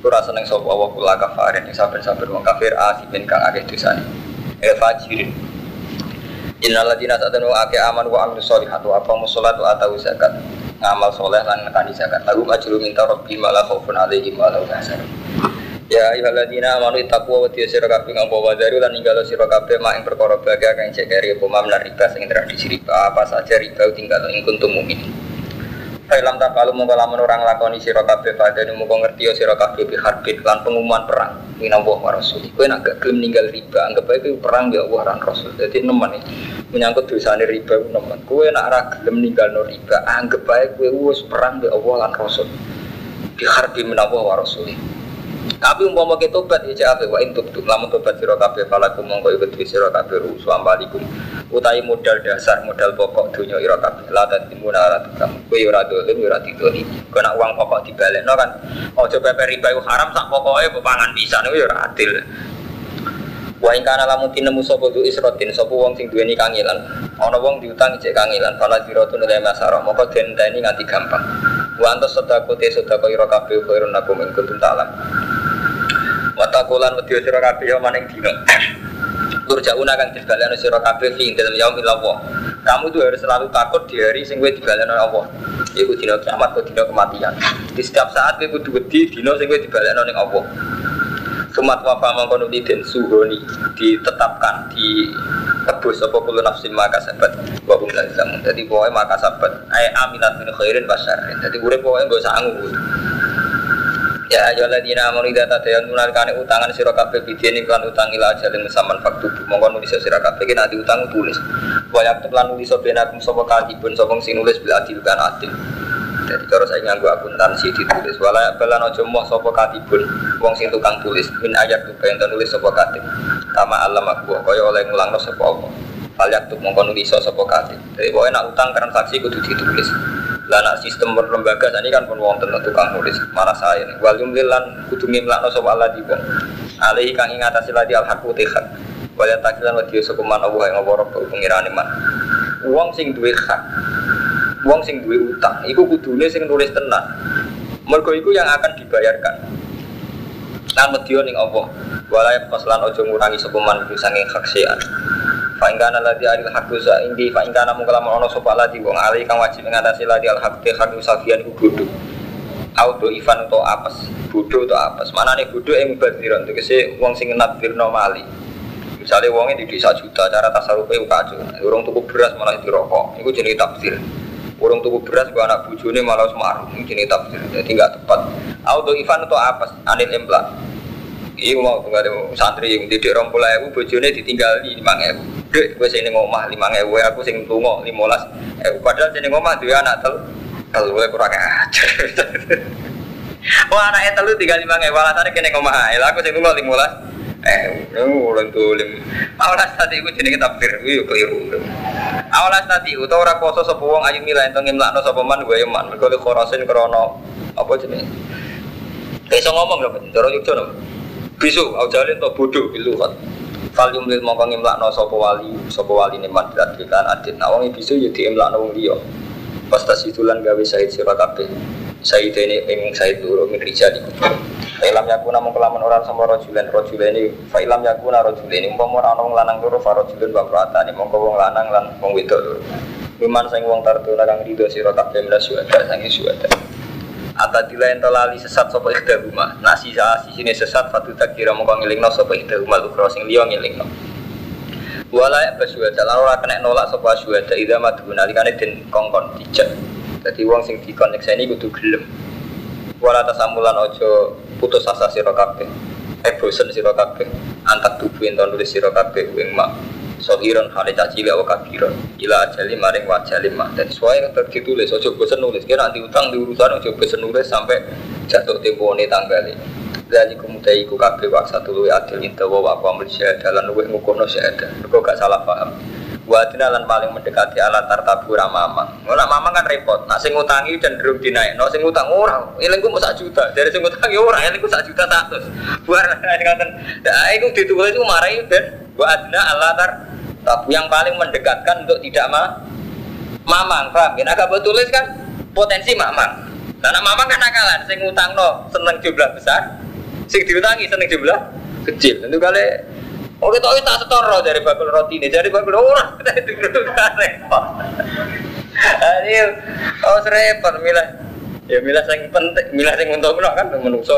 S2: Iku rasa nang sapa Allah kula kafarin saben-saben wong kafir asimin kang akeh dosane. Eh fajirin. Innal ladina satanu ake aman wa amilus solihat wa aqamus wa atau zakat ngamal soleh lan nekani zakat. Lagu ajru minta rabbi malah khaufun alaihim wa lahum Ya ayyuhalladzina amanu taqwa wa tiya sira kabeh ngapa wadaru lan ninggalo sira kabeh mak ing perkara bahagia kang cek kari apa riba sing tradisi riba. Apa saja riba tinggal ing kuntum Fa'ilam tak kalau mau lamun orang lakoni sira kabeh pada mau ngerti ya sira kabeh bi harbin lan pengumuman perang minallah wa rasul. Kowe nak gak gelem ninggal riba anggap ae perang ya Allah lan rasul. Dadi nemen menyangkut dosane riba nemen. Kowe nak ora gelem ninggal no riba anggap kowe wis perang ya Allah lan rasul. Bi harbin minallah wa rasul. Tapi umpama kita tobat ya cak wa intub tuh lamun tobat sira kabeh falakum mongko iku kabeh rusu ambalikum utai modal dasar modal pokok dunia ira kabeh la tatimuna ala tukam kowe ora dolim ora didoli kena uang pokok dibalekno kan aja pepe riba haram sak pokoke mbok pangan pisan iku ya ora adil Wa ing kana lamun tinemu sapa du isrotin sapa wong sing duweni kangilan. Ana wong diutang cek kangilan, fala diratun la masara, moko denteni nganti gampang. Wa antas sedako te sedako ira kabeh khairun nakum ing ta'lam. Wa taqulan wedya sira kabeh yo maning dina. Turjauna kang dibalekno sira kabeh fi dalam yaumil Allah. Kamu tuh harus selalu takut di hari sing kowe dibalekno Allah. Iku dina kiamat kok dina kematian. Di setiap saat kowe kudu wedi dina sing kowe dibalekno ning Allah. Sumat wafa mangkono den suhoni ditetapkan di tebus apa kulo nafsin maka sabat wa hum la zamun. Dadi pokoke maka sabat ay aminat min khairin basar. Dadi urip pokoke gak usah. Ya ayo ladina amanu idza tadayanuna kane utangan sira kabeh bidene kan utang ila ajalin musamman faktu mongko nulis sira kabeh ki nanti utang tulis. Wa yaktub lan nulis benakum sapa kalibun sapa sing nulis bil adil kan adil. Jadi kalau saya nganggu akuntansi ditulis. Wala balan ojo moh sapa katibun wong sing tukang tulis. Min ayat tuh pengen nulis sapa katib. Kama alam aku kaya oleh ngulangno sapa apa Aliat tuh mongko nulis sapa katib. Jadi pokoknya nak utang transaksi kudu ditulis lah nak sistem berlembaga ini kan pun wong tentu tukang nulis marah saya nih wal jumlilan kudu ngimlakno sapa Allah di alaihi kang ing atase ladi al haqu tehak wal takilan wa diyo sekuman Allah yang ngawara pengirane man. Wong sing duwe hak wong sing duwe utang iku kudune sing nulis tenan. Mergo iku yang akan dibayarkan. Lan medya ning Allah. Wala faslan ojo ngurangi sapa man sean Fa'ingkana ladi alil haqqu sa indi fa'ingkana mungkala ono sapa ladi wong ali kang wajib ngatasi ladi al haqqu haqqu safian iku bodho. Auto ivan atau apes, bodho atau apes. Manane bodho ing badiran tegese wong sing nadbirno mali. Misalnya wongnya di desa juta, cara tasarufe kacau. Urung tuku beras malah dirokok, itu jenis tafsir. Urung tuku beras gua anak bujune malah semaruh, ini jenis tafsir. Jadi nggak tepat. Auto ivan atau apes, anil emplak. Iya mau ada santri yang didik orang pula ibu bojone ditinggal di lima ibu. Dek, gue sini ngomah lima ibu, aku sing tungo lima belas. Eh, padahal sini ngomah dua anak tel, tel gue kurang ajar. Wah anaknya telu tinggal lima ibu, alasannya kene ngomah. aku sing tungo lima belas. Eh, mulai dolim. Awalas tadi iku jenenge tafsir, yo keliru. Awalas tadi utawa ora kuasa sapa wong ayu milah ento ngimlakno sapa man wa yaman. Mergo le khorasin krana apa? Kayak iso ngomong lho, cara yukjo no. Bisu, au jalin to bodoh bilu kan. Fal yumlil mongko ngimlakno sapa wali, sapa wali ne man dilatihkan adit. Nah wong bisu yo diimlakno wong liya. Pas tas itulan gawe sahid sira kabeh. Sahid ini ing sahid loro min rijali kubur. Failam yakuna mung orang sama rojulen rojulen ini Failam yakuna rojulen ini Umpama orang wong lanang loro farojulen wa ini Mongko wong lanang lan wong wedok loro Miman sing wong tarduna kang rido sira kabeh mila suwada sangi suwada Ata dila ento lali sesat sapa ikhda rumah Nasi sa sini sesat fatu takira mongko ngilingno sapa ikhda rumah Lukro sing liya ngilingno Wala ya basuwada lan ora kena nolak sapa suwada Ida madu nalikane den kongkon dijak. Dadi wong sing dikonekseni kudu gelem. Wala tasamulan ojo putus asa sira kabeh. Eh bosen kabeh. Antak tubuh ento nulis sira kabeh mak sohiron hale caci wa kabiron ila ajali maring wajali mak dan sesuai yang ditulis ojo bosen nulis kira nanti utang di urusan ojo bosen nulis sampai jatuh tempo ini tanggali dari kemudian iku kabeh waksa tulu adil intawa wa wa syahadah luwih ngukurno syahadah mergo gak salah paham Wadina lan paling mendekati alat tartabu ramamang. Ora mamang kan repot. Nak sing ngutangi cenderung dinaik. Nak sing ngutang ora, ilengku mau sak juta. Dari sing ngutangi ora, ilengku sak juta satu. Buar. Nah, iku ditulis iku marai ben wadina alat tartabu yang paling mendekatkan untuk tidak ma mamang. Paham? Ya, agak tulis kan potensi mamang. Nah, mamang kan nakalan sing ngutang no seneng jumlah besar, sing diutangi seneng jumlah kecil. Tentu kali Oh kita tak setoro dari bakul roti ini, dari bakul orang kita itu kan repot. Ayo, oh repot milah. Ya milah yang penting, milah yang untuk kan menungso.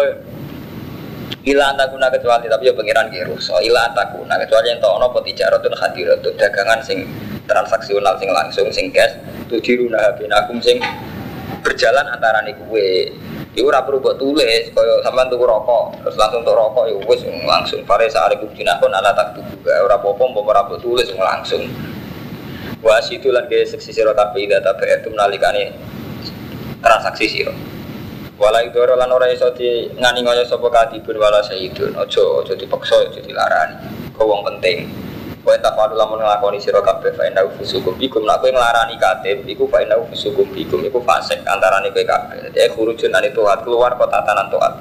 S2: Ila antakuna kecuali tapi ya pengiran kiru. So ila antakuna kecuali yang tahu nopo tijarotun hadiratun dagangan sing transaksional sing langsung sing cash. Tudiruna binakum sing berjalan antara nih kue Iku ora perlu buat tulis, kaya sampean tuku rokok, terus langsung tuku rokok ya wis langsung pare sare kubdinakon ala tak tuku. Ora apa-apa mbok ora tulis langsung. Wa situ lan ge seksi sira kabeh ida tabe itu menalikane transaksi sira. Wala idoro lan ora iso di ngani ngoyo sapa katibun wala sayyidun. Aja aja dipaksa aja dilarani. Kau wong penting. Kowe tak padu lamun nglakoni sira kabeh fa inna fusukum bikum nak kowe nglarani katib iku fa inna fusukum bikum iku fasik antarane kowe kabeh. Dadi khurujun ane keluar kota tanan tuat.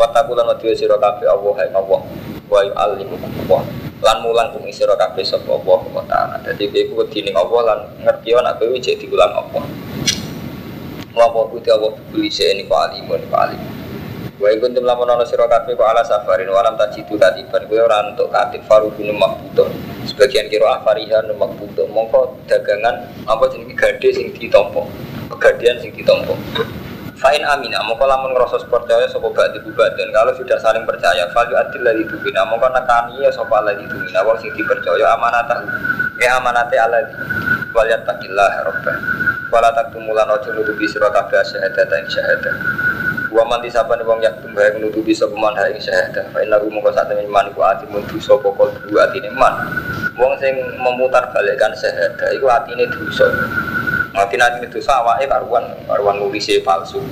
S2: Wa taqulan wa sira kabeh Allah hai Allah wa yu'allimukum Allah. Lan mulang kum sira kabeh sapa Allah wa ta'ala. Dadi kowe iku wedine Allah lan ngerti ana kowe cek diulang Allah. Wa wa Allah beli ini kok alimun kok alimun. Wa iku kuntum lamun ana sira kabeh kok ala safarin walam tajidu katiban kowe ora entuk katib farudun makbutun. Sebagian kira afarihan makbutun mongko dagangan apa jenenge gade sing ditampa. Pegadian sing ditampa. Fa'in amina, mongko lamun ngerasa percaya sapa ba'di dan kalau sudah saling percaya fal adil ladzi tubina mongko nekani ya sapa ladzi tubina wong sing dipercaya amanatah ya amanate alladzi wal yattaqillah rabbah wala taktumulan ojo nutupi sira kabeh syahadat ing syahadat Wa man disaban wong yak tumbahe nutupi sapa man ing syahadah. Fa inna mungko sak temen man iku ati dosa pokok dua atine man. Wong sing memutar balikkan syahadah iku atine dosa. Mati nanti dosa awake karuan karuan nulise palsu.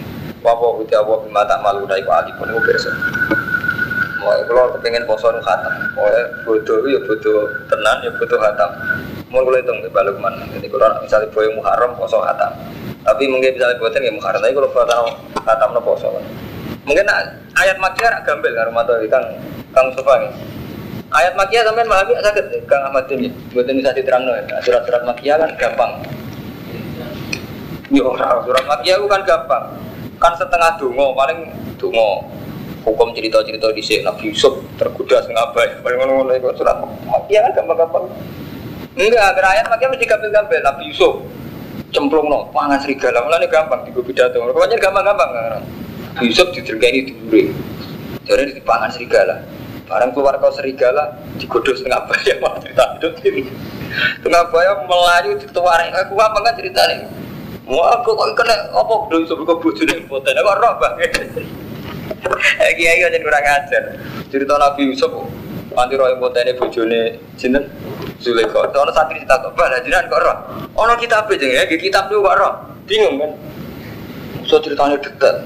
S2: Wa wa uti Allah bima tak malu dai ku alipun iku besok. Mau kalau kepengen poso nu khatam, mau bodoh ya bodoh tenan ya bodoh khatam. Mau kalau hitung balik mana? Jadi kalau misalnya boy muharram poso khatam. Tapi mungkin misalnya buatan ya muharram, tapi kalau buatan khatam no poso. Mungkin ayat makia gambel kan rumah tuh kang kang sofa. Ayat makia sampai malah sakit kang Ahmad ini. Buatan bisa diterang. Ya. Surat-surat makia kan gampang. Yo, surat makia kan gampang. Kan setengah dungo paling dungo hukum cerita-cerita di sini Nabi Yusuf tergoda setengah baik paling ngono itu surat makia kan gampang-gampang enggak ayat makia mesti gampang-gampang Nabi Yusuf cemplung no pangan serigala. Malah ini gampang di pidato. Pokoknya gampang-gampang Yusuf ditergani duri jadi di pangan serigala. Barang keluar kau serigala digodoh setengah bayar malah cerita itu setengah bayar melayu dituarin aku apa kan ceritanya Wah, aku kok kena apa? Belum sebelum bujuk nih foto, aku roh banget. Kiai aja kurang ajar. Cerita Nabi Yusuf, nanti roh foto ini bujune sinten Zulaikha. Ono santri kita kok, "Bah, jenengan kok roh?" Ono kitab aja ya, kitab tuh kok roh. Bingung kan? So ceritanya dekat.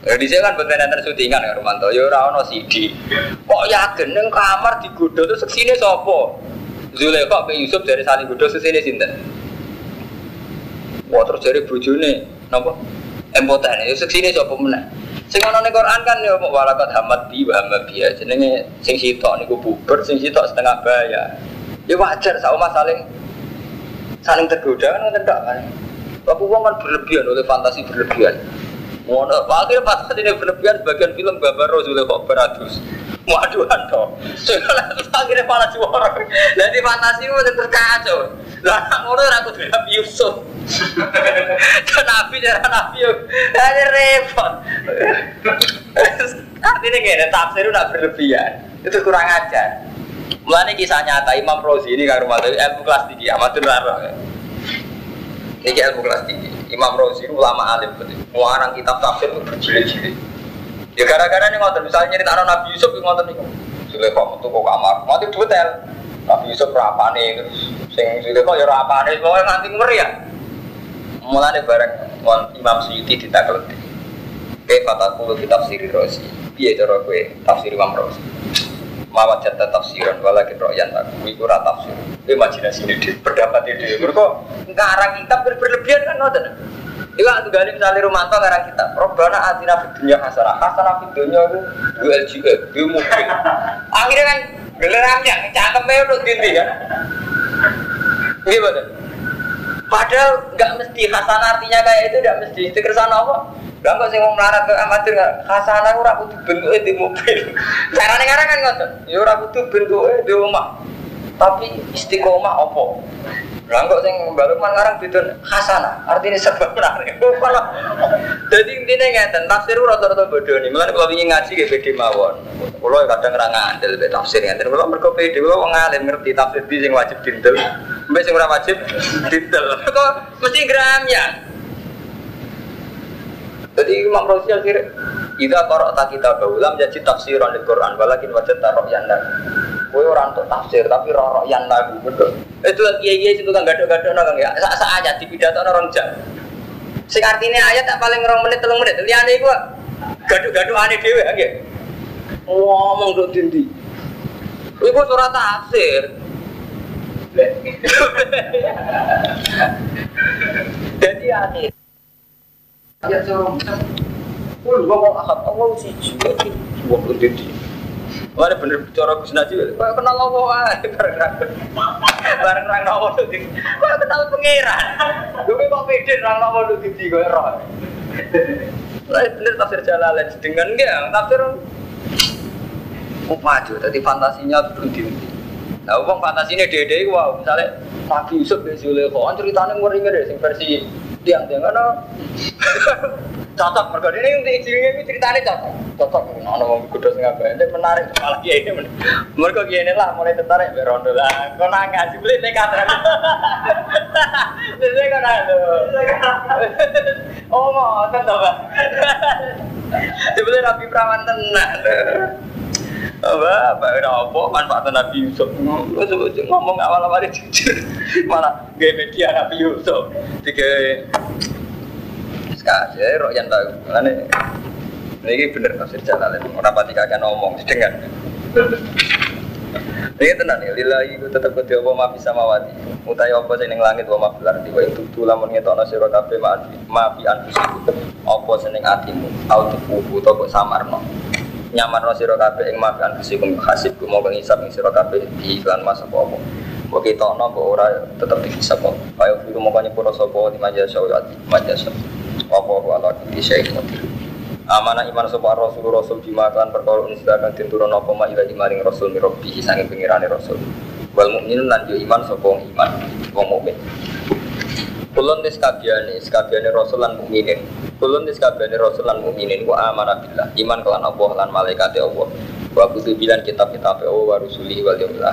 S2: Ya di kan betul nanti syutingan ya Romanto. Ya orang no CD. Kok yakin neng kamar di gudo tuh sini sopo. Zulekha ke Yusuf dari saling gudo sini sinten. Wah terus dari bujune, nopo? Empotan ya sini sopo mana? Sing ana ning Quran kan ya walakat hamad bi wa hamad bi jenenge sing sitok niku buber, sing sitok setengah bayar. Ya wajar sama saling saling tergoda kan ngoten tok kan. Tapi uang kan berlebihan oleh fantasi berlebihan. Ngono, akhirnya fantasi ini berlebihan sebagian film gambar Rasulullah kok beratus. Waduhan toh. Soalnya akhirnya malah juara. Jadi fantasi itu terkacau. Lah ngono ora kudu Nabi Yusuf. Dan Nabi cara Nabi yo. Ada repot. Artinya gini, tafsir udah berlebihan. Itu kurang ajar. Mulanya kisah nyata Imam Rozi ini kan rumah ilmu kelas tinggi amatun raro. Ini ilmu kelas tinggi. Imam Rozi ulama alim betul. Muarang kitab tafsir itu berjilid-jilid. Ya gara-gara ini ngotot misalnya nyerita anak Nabi Yusuf yang ngotot nih. Sulaiman metu kok kamar, mati detail. Nabi Yusuf rapane terus sing Sulaiman ya rapane pokoknya nganti ngeri ya. Mulanya bareng Imam Suyuti ditakel. Kayak kataku kitab Siri Rozi. Piye cara kowe tafsir Imam Rozi? mawat jatah tafsiran walakin royan aku iku ora tafsir imajinasi ini di pendapat ini mereka ngarang kitab berlebihan kan ngoten Iku aku gali misalnya Romanto ngarang kitab Robbana atina fid dunya hasanah. Hasanah fid dunya itu dua LGE dua mobil. Akhirnya kan geleramnya cakepnya udah dindi kan? Gimana padahal nggak mesti. Hasanah artinya kayak itu nggak mesti. Itu kersana apa? Lah kok sing wong melarat ke amatir hasanah ora kudu bentuke di mobil. Carane ngarang kan ngoten. Ya ora kudu bentuke di omah. Tapi istiqomah opo? Lah kok sing baru man ngarang bidon hasanah, artinya sebab menarik. Jadi intinya ngeten, tafsir rata-rata bodoh nih. Mulane kalau ingin ngaji ge beda mawon. Kulo kadang ora ngandel be tafsir ngeten. Kulo mergo pede kulo wong alim ngerti tafsir di sing wajib dindel. Mbek sing ora wajib dindel. Kok mesti gram ya. Jadi Imam Razi akhirnya Ida korok tak kita baulam jadi tafsiran di Quran walakin wajah taruh yang lagu Kue orang untuk tafsir tapi rorok yang lagu betul Itu iya iya itu kan gado-gado nang ya? Sa sa aja di pidato orang jam. Sing artinya ayat tak paling rong menit telung menit Liane gua gado-gado aneh dewe ya Ngomong tuh dindi. Iku surat tafsir. Jadi aneh Ya sorong. Kul gua mau akad Allah sih. Gua kudu di. Mana bener bicara Gus Najib, kau kenal Allah bareng bareng Allah tuh, kau kenal pangeran, gue kok pede rang Allah tuh di gue roh. Lah bener tafsir Jalalain dengan dia tafsir maju, tadi fantasinya tuh. Nah, uang fantasinya dede wow, misalnya Nabi Yusuf dari Zulekho, kan ceritanya ngeri ngeri, sing versi tiang-tiang kan cocok mereka ini untuk istrinya ini ceritanya cocok. Cocok mana mau kudu ini menarik malah ini mereka kiai ini lah mulai tertarik berondo lah. Kau nangis sih beli nekat jadi kau nangis oh mau rapi perawan tenang apa apa apa manfaat Nabi Yusuf ngomong awal-awal jujur malah gaya media Nabi Yusuf tiga sekarang ya roh yang tahu mana ini bener tafsir jalan orang pati kakek ngomong dengan ini tenang ya, lillahi ku tetep kudu apa ma bisa mawati. Mutai apa sing langit wa ma fil itu lamun ngetokno sira kabeh ma ma fi anfusiku. Apa sing ning atimu, au tuku utawa samarno nyaman no siro kabeh ing makan kusikum hasib ku mau ngisap ing siro kabeh di iklan masa apa. Kok kita no kok ora tetep dihisap kok. Ayo firu kanya pura sopo di maja syawati maja syawati apa apa ala kiti syekh mutir amanah iman sopo rasul rasul dimakan perkara unsidakan tinturun apa ma ila imaring rasul mirabbi sanging pengirane rasul. Wal mukminun lan iman sopo iman wong mukmin Kulon des kabiane, kabiane Rasul lan. Kulon des kabiane Rasul lan billah, iman kelan Allah lan malaikat Allah. Wa kutu bilan kitab-kitab Allah wa rusuli wal yaumil.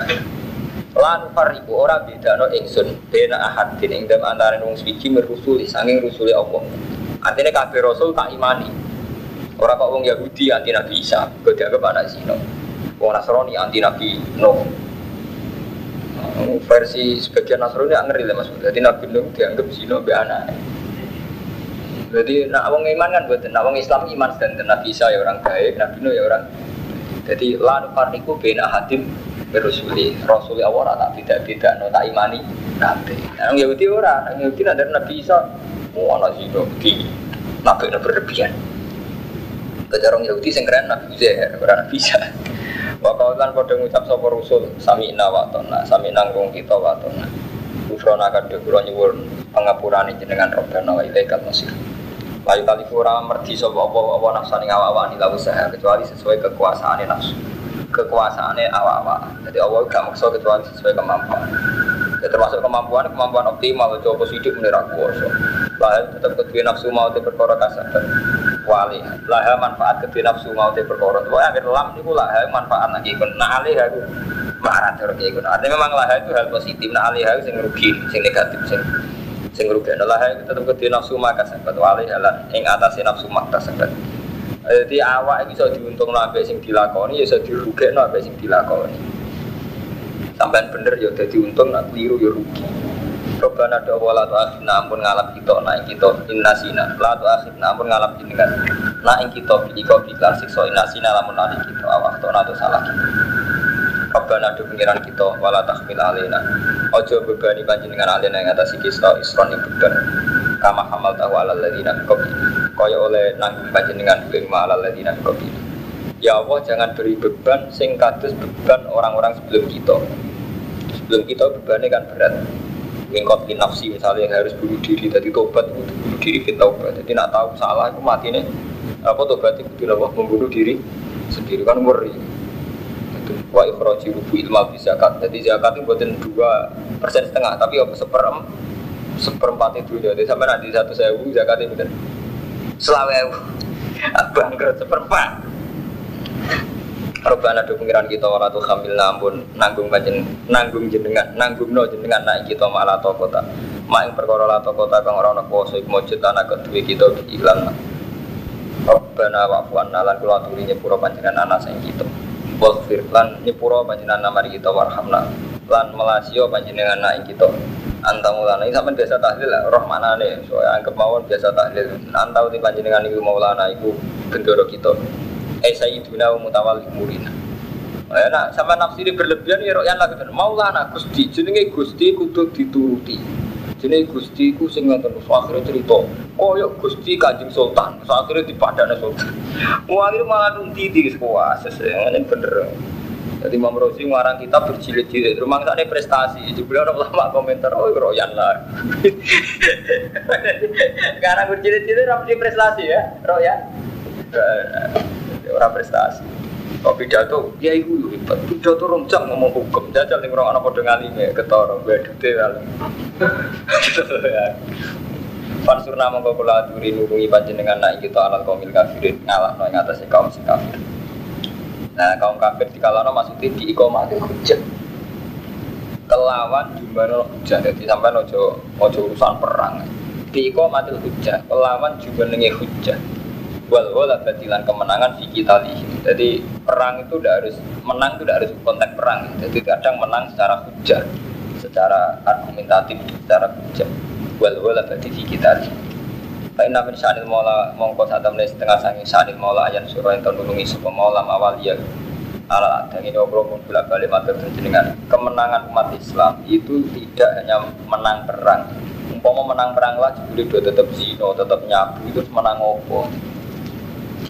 S2: Lan fariku ora bedano ingsun bena ahad din ing dalem antarané wong suci merusuli sanging rusuli Allah. Artinya kabeh Rasul tak imani. Ora kok wong Yahudi anti Nabi Isa, kok dianggap anak zina. Wong Nasrani anti Nabi Nuh, versi sebagian Nasrani nggak ngeri lah mas. Jadi Nabi Nuh dianggap zina be anak. Jadi nak wong iman kan buat nak wong Islam iman dan Nabi Isa ya orang baik, Nabi Nuh ya orang. Jadi la nufarriqu baina hadim berusuli Rasuli Allah tak tidak tidak no tak imani kabeh. Nah, Yahudi ora, nang Yahudi ada Nabi Isa oh ana sino di nabi berlebihan. Kejarong Yahudi keren Nabi Uzair, ora Nabi Isa. Wakau kan pada ngucap sapa rusul sami ina wa tona, sami nanggung kita wa tona. Ufrona kadhe kula nyuwun pangapurane jenengan Rabbana wa ilaikal masir. Layu kali ora merdi sapa apa-apa nafsane awak-awak ila usaha kecuali sesuai kekuasaane nafsu. Kekuasaane awak-awak. Jadi Allah gak maksa kecuali sesuai kemampuan. Ya, termasuk kemampuan kemampuan optimal coba sidik menira kuasa. Lah tetap kedua nafsu mau kasabat. Wali. Lah manfaat kedua nafsu mau te perkara. Pokoke akhir lam niku lah manfaat lagi kun. Nah alih aku marah terus kayak Artinya memang lah itu hal positif. Nah alih aku sing rugi, sing negatif sing sing rugi adalah itu tetap kedua nafsu maka sahabat wali halan ing atase nafsu maka sahabat jadi awak bisa diuntung nabe sing dilakoni ya bisa dirugi nabe sing dilakoni sampai bener ya jadi untung nak keliru ya rugi Robana do wala tu akhirna ngalap kita naik kita innasina la tu akhirna ngalap jenengan naik kita pilih kau pikir sikso innasina lamun nari kita awak to nato salah kita Rabbana do pengiran kita wala tahmil alina Ojo bebani panjenengan alina yang atas kita isron yang beban Kama hamal tahu ala ladina kopi Kaya oleh nanggung panjenengan bima ala ladina kopi Ya Allah jangan beri beban sing kados beban orang-orang sebelum kita Sebelum kita bebannya kan berat Mingkot nafsi misalnya yang harus bunuh diri Tadi tobat bunuh diri kita taubat Jadi nak tahu salah itu mati nih. Apa tobat itu membunuh diri sendiri kan ngeri. Wa ikhraji rubu ilmal fi zakat. Jadi zakat itu buatin dua persen setengah, tapi apa seperem seperempat itu jadi sampai nanti satu sewu zakat itu bener selawe bangkrut seperempat Robbana do pengiran kita wala tu hamil namun nanggung panjen nanggung jenengan nanggung no jenengan naik kita malah to kota mak perkara la to kota kang ora ana kuwasa iku mujud tanah kedue kita iklan Robbana wa fu'anna lan kula aturi nyepura panjenengan anak sing kita. Waghfir lan nyepura panjenengan mari kita warhamna. Lan melasio panjenengan naik kita. Anta mulana ini sampai biasa tahlil lah roh mana nih soalnya anggap mawon biasa tahlil. Anta uti panjenengan ibu maulana ibu bendoro kita sayyiduna wa mutawal umurina Ya, nak sama nafsiri berlebihan ya royan lagi kan maulana gusti jenenge gusti kudu dituruti jenenge gusti ku sing ngoten akhirnya cerita koyo gusti kanjeng sultan akhirnya dipadane sultan akhirnya malah nunti di sekolah sesuai bener jadi Imam Rosi ngarang kita berjilid-jilid. Rumah sana prestasi. Juga orang lama komentar, oh royan lah. Karena berjilid-jilid di prestasi ya, royan. Orang prestasi. Kok pidato, ya ibu hebat. Pidato rong jam ngomong hukum. Jajal nih orang anak pada ngalime, ketoro, gue dute kali. Pansurna mongko kula aturi nurungi panjenengan naik kita alal kaumil kafirin ngalah no ing atase kaum sing kafir. Nah kaum kafir di kalana maksudnya di ikomatil hujat Kelawan jumlah hujat Jadi sampai nojo, nojo urusan perang Di ikomatil hujat Kelawan jumlah hujat Wal wal batilan kemenangan fi kitali. Jadi perang itu tidak harus menang itu tidak harus konteks perang. Jadi kadang menang secara hujat, secara argumentatif, secara hujat. Wal wal bati fi kitali. Lain namin sanil maula mongko saat temen setengah sangi sanil maula ayan surah yang nulungi sebuah maula awal ya ala dan ini obrol pun bila balik matur dengan kemenangan umat Islam itu tidak hanya menang perang umpama menang perang jadi udah tetap zino tetap nyabu itu menang opo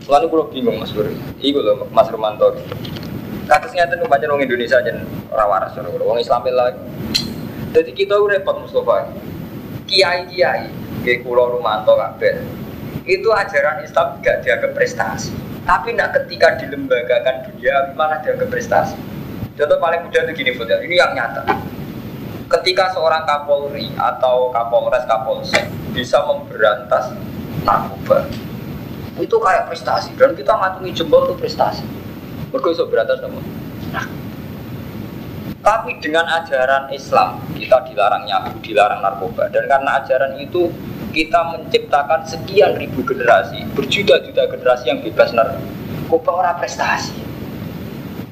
S2: lalu kalau bingung mas Bro itu loh mas Romanto. Kasusnya itu baca orang Indonesia aja rawaras orang Islam lagi. Jadi kita repot Mustafa. Kiai kiai kayak Pulau Romanto kabeh. Itu ajaran Islam tidak dianggap prestasi. Tapi nak ketika dilembagakan dunia malah dianggap prestasi. Contoh paling mudah itu gini Fudel, ini yang nyata. Ketika seorang Kapolri atau Kapolres Kapolsek bisa memberantas narkoba, itu kayak prestasi dan kita ngatungi jempol itu prestasi. Mereka bisa berantas namun. Tapi dengan ajaran Islam kita dilarang nyabu, dilarang narkoba dan karena ajaran itu kita menciptakan sekian ribu generasi, berjuta-juta generasi yang bebas narkoba orang prestasi.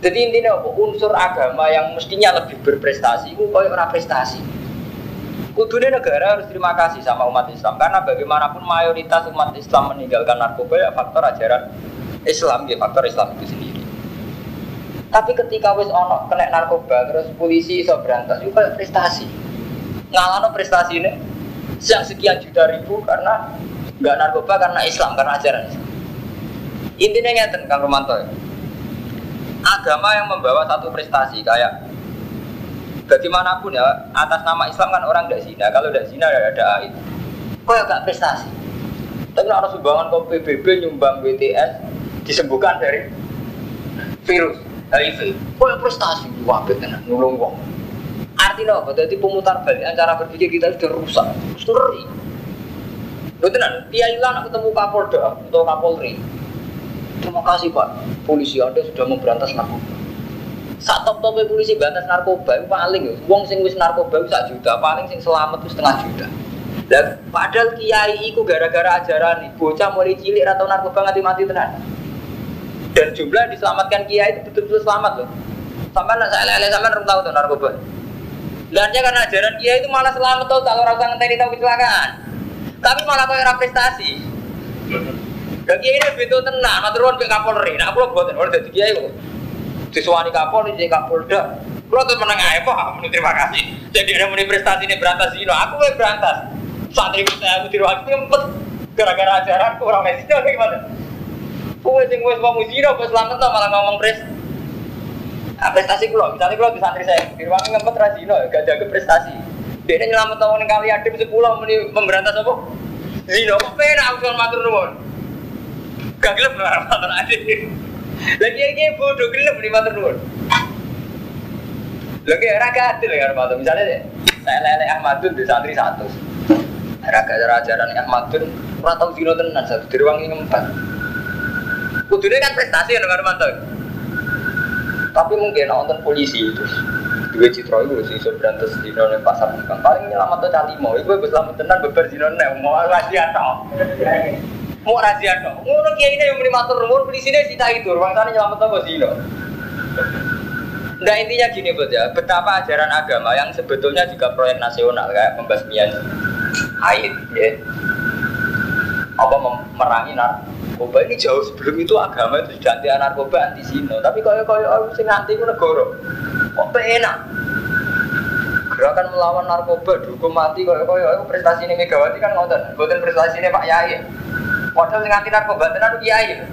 S2: Jadi intinya? Unsur agama yang mestinya lebih berprestasi, itu orang prestasi. Kudunya negara harus terima kasih sama umat Islam karena bagaimanapun mayoritas umat Islam meninggalkan narkoba ya faktor ajaran Islam ya faktor Islam itu sendiri. Tapi ketika wis ono kena narkoba terus polisi iso berantas juga prestasi. Ngalano prestasi ini yang sekian juta ribu karena nggak narkoba karena Islam karena ajaran Islam. Intinya ngeten Kang Romanto. Agama yang membawa satu prestasi kayak bagaimanapun ya atas nama Islam kan orang tidak zina. Kalau tidak zina ya ada aib. Kok gak prestasi. Tapi ada sumbangan kok PBB nyumbang BTS disembuhkan dari virus HIV. Kok prestasi wabit tenan nulung wong artinya apa? jadi pemutar balik cara berpikir kita sudah rusak. Suri Betul? Kiai lah ketemu Kapolda atau Kapolri. Terima kasih Pak, polisi Anda sudah memberantas narkoba saat top top polisi batas narkoba itu paling ya, uang sing wis narkoba satu juta, paling sing selamat itu setengah juta. Dan padahal kiai itu gara-gara ajaran bocah mulai cilik atau narkoba nganti mati tenan. Dan jumlah diselamatkan kiai itu betul-betul selamat loh. Sampai nak saya lele sampai tahu tuh narkoba. Lainnya karena ajaran kiai itu malah selamat tuh tak orang ngenteni tahu kecelakaan. Tapi malah kau prestasi. Dan kiai ini betul tenang, maturun ke Kapolri. Nah, aku buatin, orang jadi kiai kok disuani kapolri jadi kapolda kalau tuh menang aja pak terima kasih jadi ada muni prestasi ini berantas ini aku mau berantas santri saya aku tiru aku ngempet gara-gara ajaran kurang atau gimana Kue sing wes mau zino, pas selamat tuh malah ngomong pres. Nah, prestasi kulo, misalnya kulo di santri saya, di ruang ngempet rasino, gak jaga prestasi. Dia ini nyelamat tahun yang kali adem sepuluh meni memberantas apa? Zino, kok pena aku matur nuwun. Gak gelap matur adem. Lagi lagi bodoh gelap di matur nuwun. Lagi raga adil ya Ahmadun. Misalnya saya lele Ahmadun di santri satu. Raga ajaran Ahmadun ora tau dino tenan satu di ruang empat. Kudune kan prestasi ya Kang Armanto. Tapi mungkin nonton polisi itu dua citra itu sih so berantas di nol pasar bukan paling nyelamat tuh cali mau ibu gue selamat tenan beber di nol mau rahasia tau mau rahasia dong ngono kiai ini yang matur nuwun di sini cita itu ruang sana nyelamat apa sih lo Nah intinya gini buat ya, betapa ajaran agama yang sebetulnya juga proyek nasional kayak pembasmian haid, ya. apa memerangi narkoba. Ini jauh sebelum itu agama itu sudah anti narkoba anti sino tapi kalau kalau orang sing anti itu negara. Kok enak? Gerakan melawan narkoba dihukum mati kalau kalau prestasi ini Megawati kan ngotot bukan prestasi ini Pak Yai Padahal sing anti narkoba tenan kiai.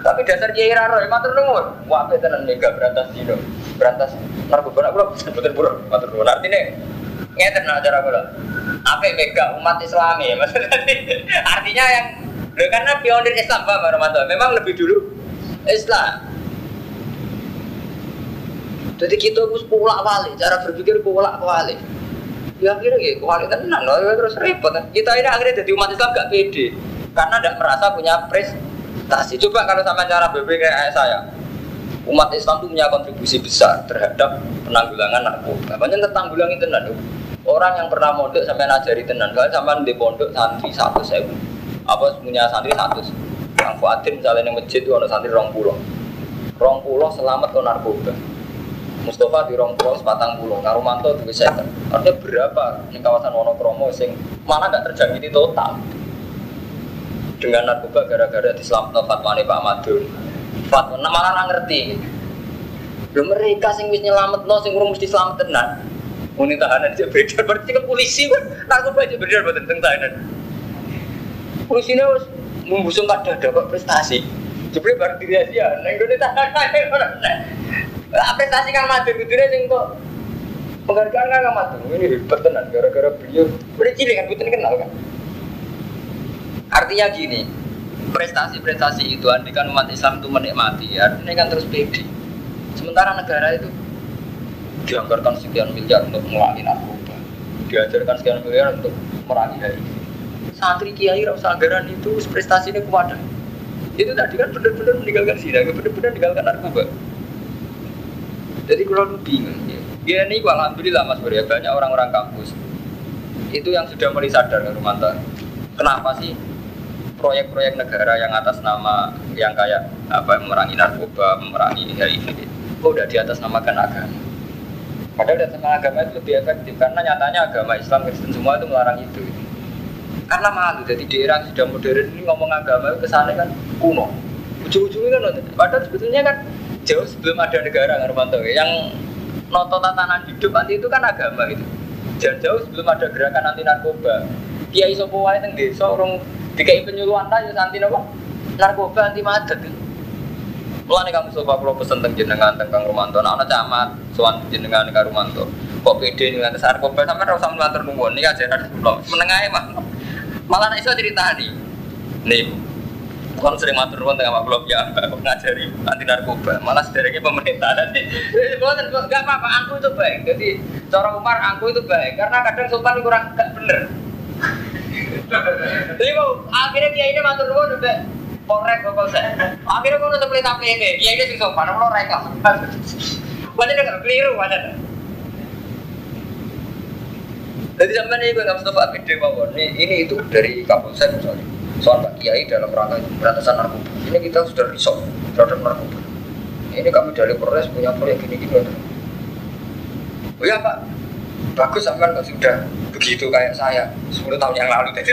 S2: Tapi dasar kiai raro, ya matur nuwun. Wae tenan mega berantas dino. Berantas narkoba nak kula sebutin pura matur nuwun. Artine ngeten acara kula. Apa mega umat Islam ya maksudnya. Artinya yang Loh, karena pionir Islam Pak Romanto memang lebih dulu Islam. Jadi kita harus pulak balik, cara berpikir pulak balik. Ya akhirnya gitu, kualitas tenan, terus repot. Kita ini akhirnya jadi umat Islam gak pede karena tidak merasa punya prestasi. Coba kalau sama cara berpikir kayak saya, umat Islam itu punya kontribusi besar terhadap penanggulangan narkoba. Banyak tertanggulangi tenan. Orang yang pernah mondok sampai ngajari tenan, kalau sampai di pondok santri satu saya, apa punya santri satu. Yang Fuadin misalnya yang masjid itu ada santri rong pulau, rong pulau selamat ke narkoba. Mustafa di rong pulau sepatang pulau, Karumanto di second. Artinya berapa di kawasan Wonokromo sing mana nggak terjangkiti total dengan narkoba gara-gara diselamatkan fatwane Pak Madun. Fatwa nah, malah nggak ngerti. Lho mereka sing wis nyelametno sing urung mesti selamat tenan. Muni tahanan aja beda berarti kan polisi kan narkoba aja beda mboten teng tahanan. Polisi ini harus membusung kada ada kok prestasi. Jebule bar diri aja, neng gone tahanan. Lah prestasi Kang Madun kudune sing kok penghargaan Kang Madun ini hebat tenan gara-gara beliau. Udah cilik kan bukan kenal kan. Artinya gini, prestasi-prestasi itu andikan umat Islam itu menikmati, artinya kan terus pede. Sementara negara itu dianggarkan sekian miliar untuk memerangi narkoba, diajarkan sekian miliar untuk merangi HIV. Santri kiai rasa anggaran itu prestasi ini kuat. Itu tadi kan benar-benar meninggalkan zina, benar-benar meninggalkan narkoba. Jadi kalau bingung, ya ini alhamdulillah mas Bro, ya banyak orang-orang kampus itu yang sudah mulai sadar rumah Kenapa sih proyek-proyek negara yang atas nama yang kayak apa memerangi narkoba, memerangi HIV itu udah di atas namakan agama. Padahal datang agama itu lebih efektif karena nyatanya agama Islam Kristen semua itu melarang itu. Karena malu, jadi di era sudah modern ini ngomong agama itu kesannya kan kuno. Ujung-ujungnya kan, padahal sebetulnya kan jauh sebelum ada negara Ngarmanto yang noto tatanan hidup nanti itu kan agama gitu. Jauh-jauh sebelum ada gerakan anti narkoba. Kiai sopo wae teng desa dikai penyuluhan ta ya anti apa? Narkoba anti madet. Mulane kamu sopo kula pesen teng jenengan teng Kang Romanto, ana ana camat sowan jenengan Kang Romanto. Kok pede ning atas narkoba sampe ora usah matur nuwun iki ajaran kula. Meneng ae mah. Malah nek iso ceritani. Nih, Bukan sering matur nuwun tengah Blok ya, ngajari anti narkoba. Malah sedereknya pemerintah nanti. Bukan enggak apa-apa, aku itu baik. Jadi cara Umar aku itu baik karena kadang sultan kurang gak bener. Jadi akhirnya dia ini matur nuwun udah korek kok. Akhirnya kok nutup pelita pelita. Dia ini sing sopan, kalau reka. Wajar nggak keliru, wajar. Jadi sampai ini gue nggak Mustafa gede mawon. Ini, ini itu dari Kapolsek misalnya. Soal Pak Kiai dalam rangka pemberantasan narkoba. Ini kita sudah risau terhadap narkoba. Ini kami dari Polres punya proyek gini-gini. Oh iya Pak, bagus sampai kok sudah begitu kayak saya 10 tahun yang lalu. Jadi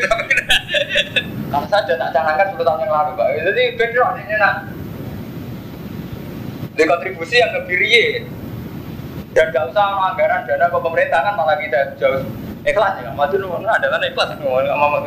S2: kalau saja tak canangkan 10 tahun yang lalu Pak. Jadi beda ini nak. Di kontribusi yang lebih dan gak usah anggaran dana ke pemerintah kan malah kita jauh ikhlas ya maju nu ada kan ikhlas ngomong sama.